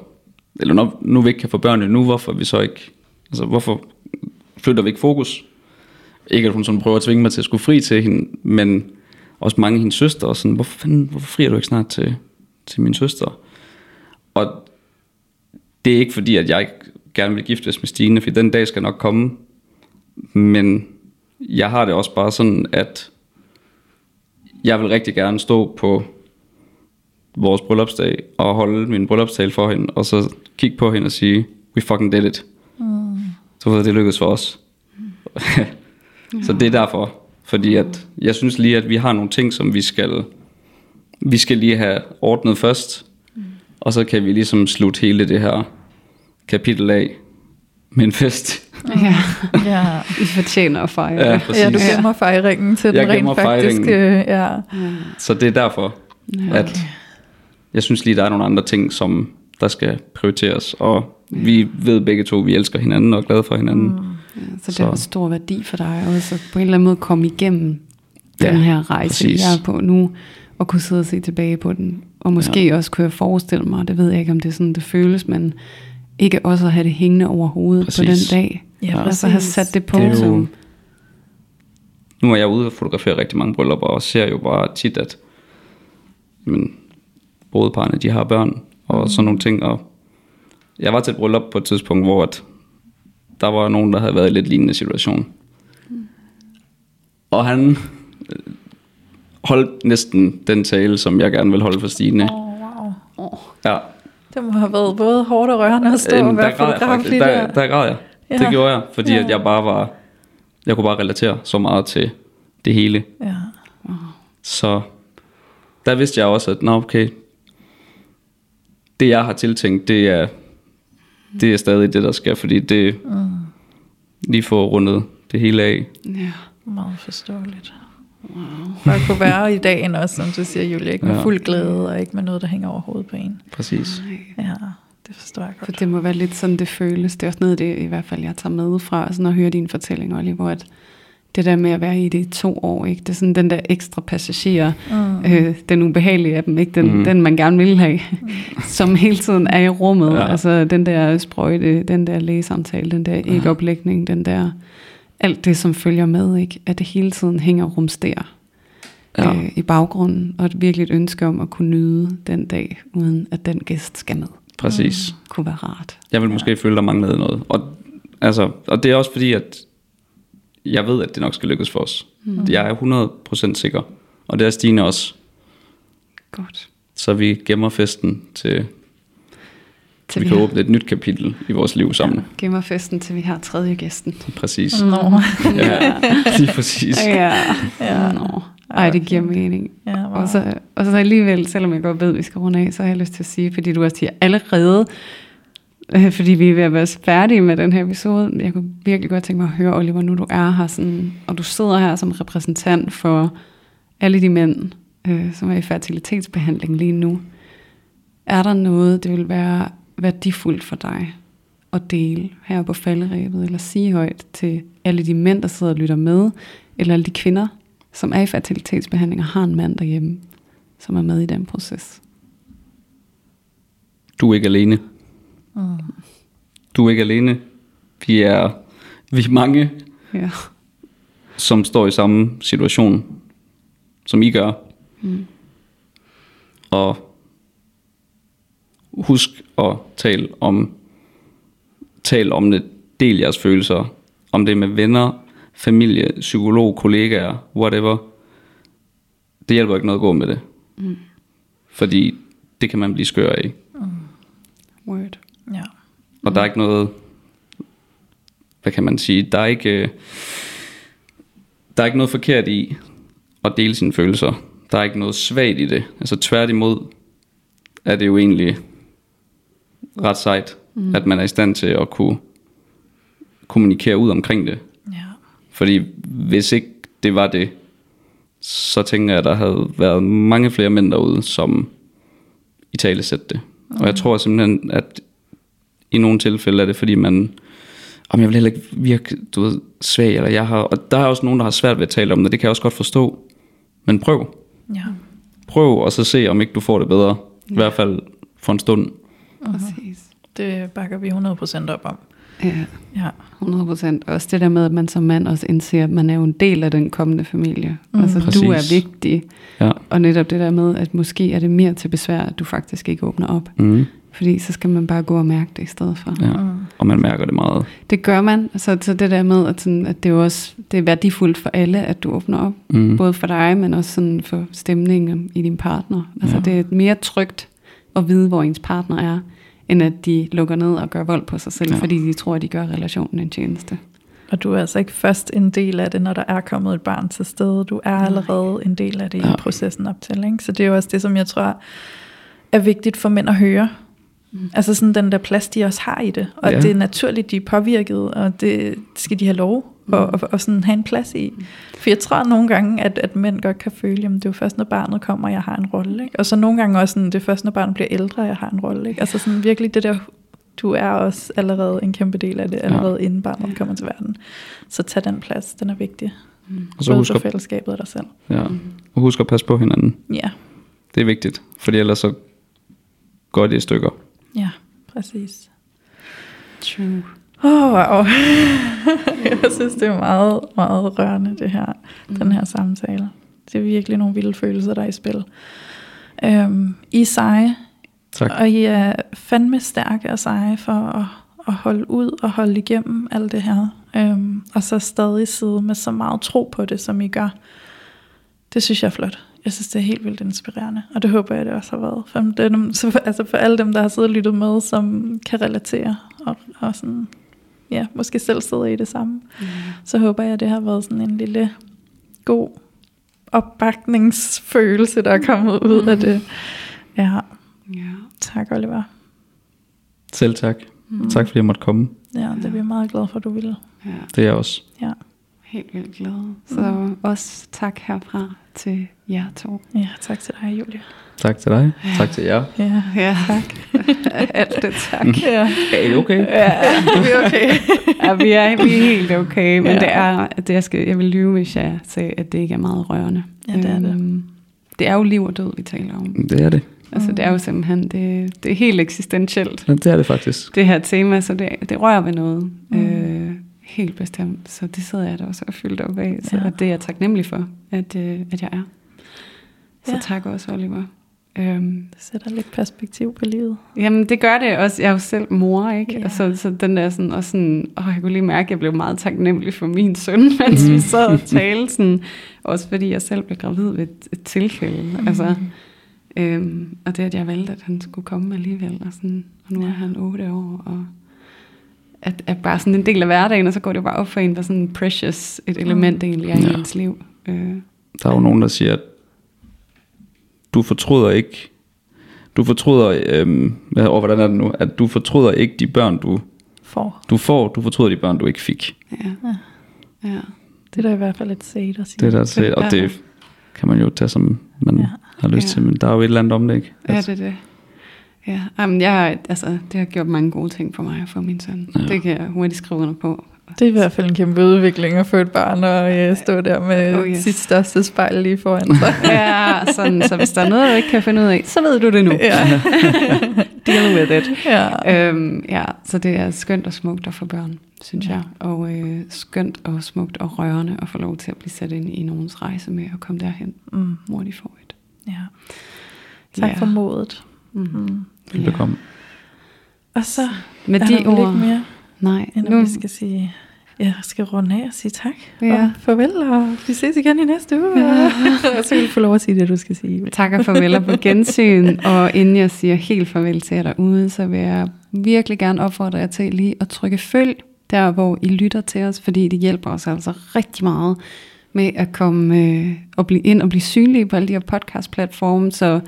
eller når nu vi ikke kan få børn endnu, hvorfor vi så ikke, altså hvorfor flytter vi ikke fokus? Ikke at hun sådan prøver at tvinge mig til at skulle fri til hende, men også mange af hendes søstre, og sådan, hvorfor, fanden, hvorfor frier du ikke snart til, til min søster? Og det er ikke fordi, at jeg ikke gerne vil giftes med Stine, for den dag skal nok komme, men jeg har det også bare sådan, at jeg vil rigtig gerne stå på vores bryllupsdag og holde min bryllupstal for hende, og så kigge på hende og sige, we fucking did it. Mm. Så det lykkedes for os. *laughs* så det er derfor. Fordi at jeg synes lige, at vi har nogle ting, som vi skal, vi skal lige have ordnet først. Mm. Og så kan vi ligesom slutte hele det her kapitel af med en fest. Ja, *laughs* Ja, I fortjener at fejre Ja, præcis. ja du gemmer fejringen til Jeg den rent faktisk. fejringen. Øh, ja. Så det er derfor, Ja. at jeg synes lige, der er nogle andre ting, som der skal prioriteres. Og vi ved begge to, at vi elsker hinanden og er glade for hinanden. Mm. Ja, så det Så- har stor værdi for dig også, at på en eller anden måde komme igennem Ja, den her rejse, præcis. jeg er på nu, og kunne sidde og se tilbage på den. Og måske ja. også kunne jeg forestille mig, det ved jeg ikke, om det er sådan, det føles, men ikke også at have det hængende over hovedet præcis. på den dag. Ja, altså have sat det på Det er jo- som... Nu er jeg ude og fotografere rigtig mange bryllupper, og ser jo bare tit, at men, brudeparne, de har børn, og mm. sådan nogle ting. Og jeg var til et bryllup på et tidspunkt, hvor at der var nogen, der havde været i lidt lignende situation. Og han, holdt næsten den tale, som jeg gerne vil holde for Stine. Oh, wow. Ja. Det må have været både hårdt og rørende at stå og Øhm, være der græd jeg fotograf faktisk. lige Der, der. der græd jeg. Ja. Det gjorde jeg, fordi Ja. at jeg bare var, jeg kunne bare relatere så meget til det hele. Ja. Så der vidste jeg også, at nå okay, det jeg har tiltænkt, det er, det er stadig det, der skal, fordi det Mm. lige få rundet det hele af. Ja. Meget forståeligt. Wow. Bare kunne være i dagen også, som du siger, Julie, ikke med Ja. fuld glæde, og ikke med noget, der hænger over hovedet på en. Præcis. Ja, det forstår jeg For godt. det må være lidt sådan, det føles. Det er også noget af det, i hvert fald, jeg tager med fra, sådan at høre din fortælling, Oliver, at det der med at være i det i to år, ikke? det er sådan den der ekstra passager, Mm. øh, den ubehagelige af dem, ikke? Den, Mm. mm. den man gerne vil have, som hele tiden er i rummet. Ja. Ja. Altså den der sprøjte, den der lægesamtale, den der ikke-oplægning, den der, alt det, som følger med, ikke? at det hele tiden hænger og rumsterer Ja. øh, i baggrunden, og et virkelig et ønske om at kunne nyde den dag, uden at den gæst skal med. Præcis. Kunne være rart. Jeg vil måske føle, der manglede noget. Og, altså, og det er også fordi, at jeg ved, at det nok skal lykkes for os. Mm. Jeg er 100% sikker. Og det er Stine også. Godt. Så vi gemmer festen til, Til vi vi kan har, åbne et nyt kapitel i vores liv sammen. gemmer festen, til vi har tredje gæsten. Præcis. Nå. *laughs* Ja, lige præcis. Ja. Ja. Nå. Ej, det giver mening. Ja, wow. Og så, og så alligevel, selvom jeg godt ved, at vi skal runde af, så har jeg lyst til at sige, fordi du også siger allerede, Øh, fordi vi er ved at være færdige med den her episode, jeg kunne virkelig godt tænke mig at høre, Oliver, nu du er her, sådan, og du sidder her som repræsentant for alle de mænd, øh, som er i fertilitetsbehandling lige nu. Er der noget, det vil være værdifuldt for dig at dele her på falderæbet, eller sige højt til alle de mænd, der sidder og lytter med, eller alle de kvinder, som er i fertilitetsbehandling og har en mand derhjemme, som er med i den proces. Du er ikke alene. Mm. Du er ikke alene. Vi er, vi er mange, Ja. som står i samme situation, som I gør. Mm. Og husk at tale om, tale om det. Del jeres følelser. Om det er med venner, familie, psykolog, kollegaer, whatever. Det hjælper ikke noget at gå med det. Mm. Fordi det kan man blive skør af. Word. Og der er ikke noget, hvad kan man sige, der er ikke, øh, der er ikke noget forkert i at dele sine følelser. Der er ikke noget svagt i det. Altså tværtimod er det jo egentlig ret sejt, mm. at man er i stand til at kunne kommunikere ud omkring det. Ja. Fordi hvis ikke det var det, så tænker jeg, at der havde været mange flere mænd derude, som i tale sætte det. Mm. Og jeg tror simpelthen, at i nogle tilfælde er det, fordi man, om jeg vil heller ikke virke, du ved, svag, eller jeg har, og der er også nogen, der har svært ved at tale om det, det kan jeg også godt forstå. Men prøv. Ja. Prøv, og så se, om ikke du får det bedre. I hvert fald for en stund. Præcis. Det bakker vi 100% op om. Ja, Ja. 100 procent. Også det der med, at man som mand også indser, at man er jo en del af den kommende familie. Mm. Altså, Præcis. du er vigtig. Ja. Og netop det der med, at måske er det mere til besvær, at du faktisk ikke åbner op. Mm. Fordi så skal man bare gå og mærke det i stedet for. ja. Og man mærker det meget. Det gør man. Så, så det der med, at, sådan, at det er også det er værdifuldt for alle, at du åbner op. Mm. Både for dig, men også sådan for stemningen i din partner. Altså Ja. ja. det er mere trygt at vide, hvor ens partner er, end at de lukker ned og gør vold på sig selv, Ja. ja. fordi de tror, at de gør relationen en tjeneste. Og du er altså ikke først en del af det, når der er kommet et barn til stede. Du er allerede en del af det Ja. i processen op til. Ikke? Så det er jo også det, som jeg tror er vigtigt for mænd at høre. Mm. Altså sådan den der plads, de også har i det. Og Ja. ja. det er naturligt, de er påvirket, og det skal de have lov Mm. at, og, og sådan have en plads i. For jeg tror nogle gange, at, at mænd godt kan føle, at det er jo først, når barnet kommer, jeg har en rolle. Ikke? Og så nogle gange også, sådan, det er først, når barnet bliver ældre, jeg har en rolle. Ikke? Altså sådan virkelig det der, du er også allerede en kæmpe del af det, allerede inden barnet kommer til verden. Så tag den plads, den er vigtig. Mm. Og så husk at, fællesskabet og dig selv. ja. og husk at passe på hinanden. Ja, Det er vigtigt, fordi ellers så går det i stykker. Præcis. True. Åh, oh, wow. *laughs* jeg synes, det er meget, meget rørende, det her, mm. den her samtale. Det er virkelig nogle vilde følelser, der er i spil. Øhm, I er seje, Tak. og I er fandme stærke og seje for at, at holde ud og holde igennem alt det her. Øhm, og så stadig sidde med så meget tro på det, som I gør. Det synes jeg er flot. Jeg synes, det er helt vildt inspirerende, og det håber jeg, det også har været. For, dem, så, altså for alle dem, der har siddet og lyttet med, som kan relatere, og, og sådan, ja, måske selv sidder i det samme, mm. så håber jeg, det har været sådan en lille god opbakningsfølelse, der er kommet ud mm. af det. Ja. Ja. Tak, Oliver. Selv tak. Mm. Tak fordi jeg måtte komme. Ja, det er vi meget glade for, at du ville. ja. Det er jeg også. Ja, Helt vildt glad. Så også tak herfra til jer to. ja tak til dig, Julia. Tak til dig. Tak til jer. Ja, Ja, tak. *laughs* Alt det tak. ja. Er I okay? Ja, vi er okay. *laughs* ja, vi er, vi er helt okay, men Ja. ja. det er, det jeg, skal, jeg vil lyve, hvis jeg sagde, at det ikke er meget rørende. Ja, det er det. Øhm, Det er jo liv og død, vi taler om. Det er det. Altså, det er jo simpelthen, det, det er helt eksistentielt, Ja, det er det faktisk. det her tema, så det, det rører ved noget. Mm. Mm. Øh, helt bestemt. Så det sidder jeg da også og fyldt op af. Så Ja. ja. det er jeg taknemmelig for, at, øh, at jeg er. Så Ja. tak også, Oliver. Øhm, Det sætter lidt perspektiv på livet. Jamen, det gør det også. Jeg er jo selv mor, ikke? Ja. Ja. Så, så den der sådan, og sådan, åh, jeg kunne lige mærke, at jeg blev meget taknemmelig for min søn, *laughs* mens Mhm. vi sad og talte sådan. Også fordi jeg selv blev gravid ved et, et tilfælde. Mm. Altså, øhm, og det, at jeg valgte, at han skulle komme alligevel. Og, sådan, og nu er han otte år, og at, at bare sådan en del af hverdagen, og så går det bare op for en, hvor sådan precious et element mm. egentlig er Ja. i ens liv. Øh, Der er jo nogen, der siger, at du fortryder ikke, du fortryder, øhm, hvad- og hvordan er det nu, at du fortryder ikke de børn, du, For. du får, du fortryder de børn, du ikke fik. ja. Ja. Det er da i hvert fald et sæt at sige. Det er der til, og det kan man jo tage, som man Ja. har lyst Ja. til, men der er jo et eller andet om det, ikke? Ja, det er det. Ja, Jamen, jeg, altså, det har gjort mange gode ting for mig at få min søn. Ja. Det kan jeg hurtigt skrive under på. Det er i hvert fald en kæmpe udvikling at få et barn og øh, stå der med Oh, yes. sit største spejl lige foran sig. *laughs* Ja, sådan, så hvis der er noget, du ikke kan finde ud af, så ved du det nu. ja. *laughs* Deal with it. ja. Øhm, ja, så det er skønt og smukt at få børn, synes jeg. Og øh, skønt og smukt og rørende at få lov til at blive sat ind i nogens rejse med at komme derhen, Mm, hvor de får et. ja. Tak Ja. for modet. Mm. Mm. Velbekomme. Og så Med er de ord, ikke mere, nej, end nu, vi skal sige, jeg skal runde af og sige tak. Ja. Og farvel, og vi ses igen i næste uge. Ja. *laughs* og så du få lov at sige det, du skal sige. Tak og farvel og på *laughs* gensyn. Og inden jeg siger helt farvel til jer derude, så vil jeg virkelig gerne opfordre jer til lige at trykke følg, der hvor I lytter til os, fordi det hjælper os altså rigtig meget med at komme øh, og blive ind og blive synlige på alle de her podcast-platforme. Så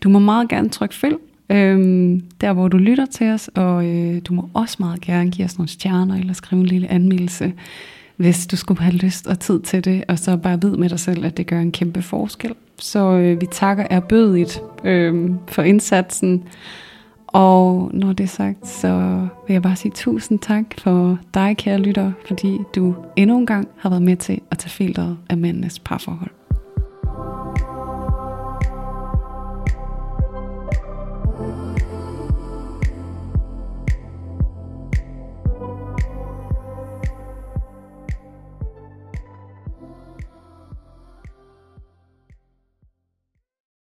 du må meget gerne trykke følg, øhm, der hvor du lytter til os, og øh, du må også meget gerne give os nogle stjerner eller skrive en lille anmeldelse, hvis du skulle have lyst og tid til det, og så bare vid med dig selv, at det gør en kæmpe forskel. Så øh, vi takker erbødigt øh, for indsatsen, og når det er sagt, så vil jeg bare sige tusind tak for dig, kære lytter, fordi du endnu en gang har været med til at tage filteret af mændenes parforhold.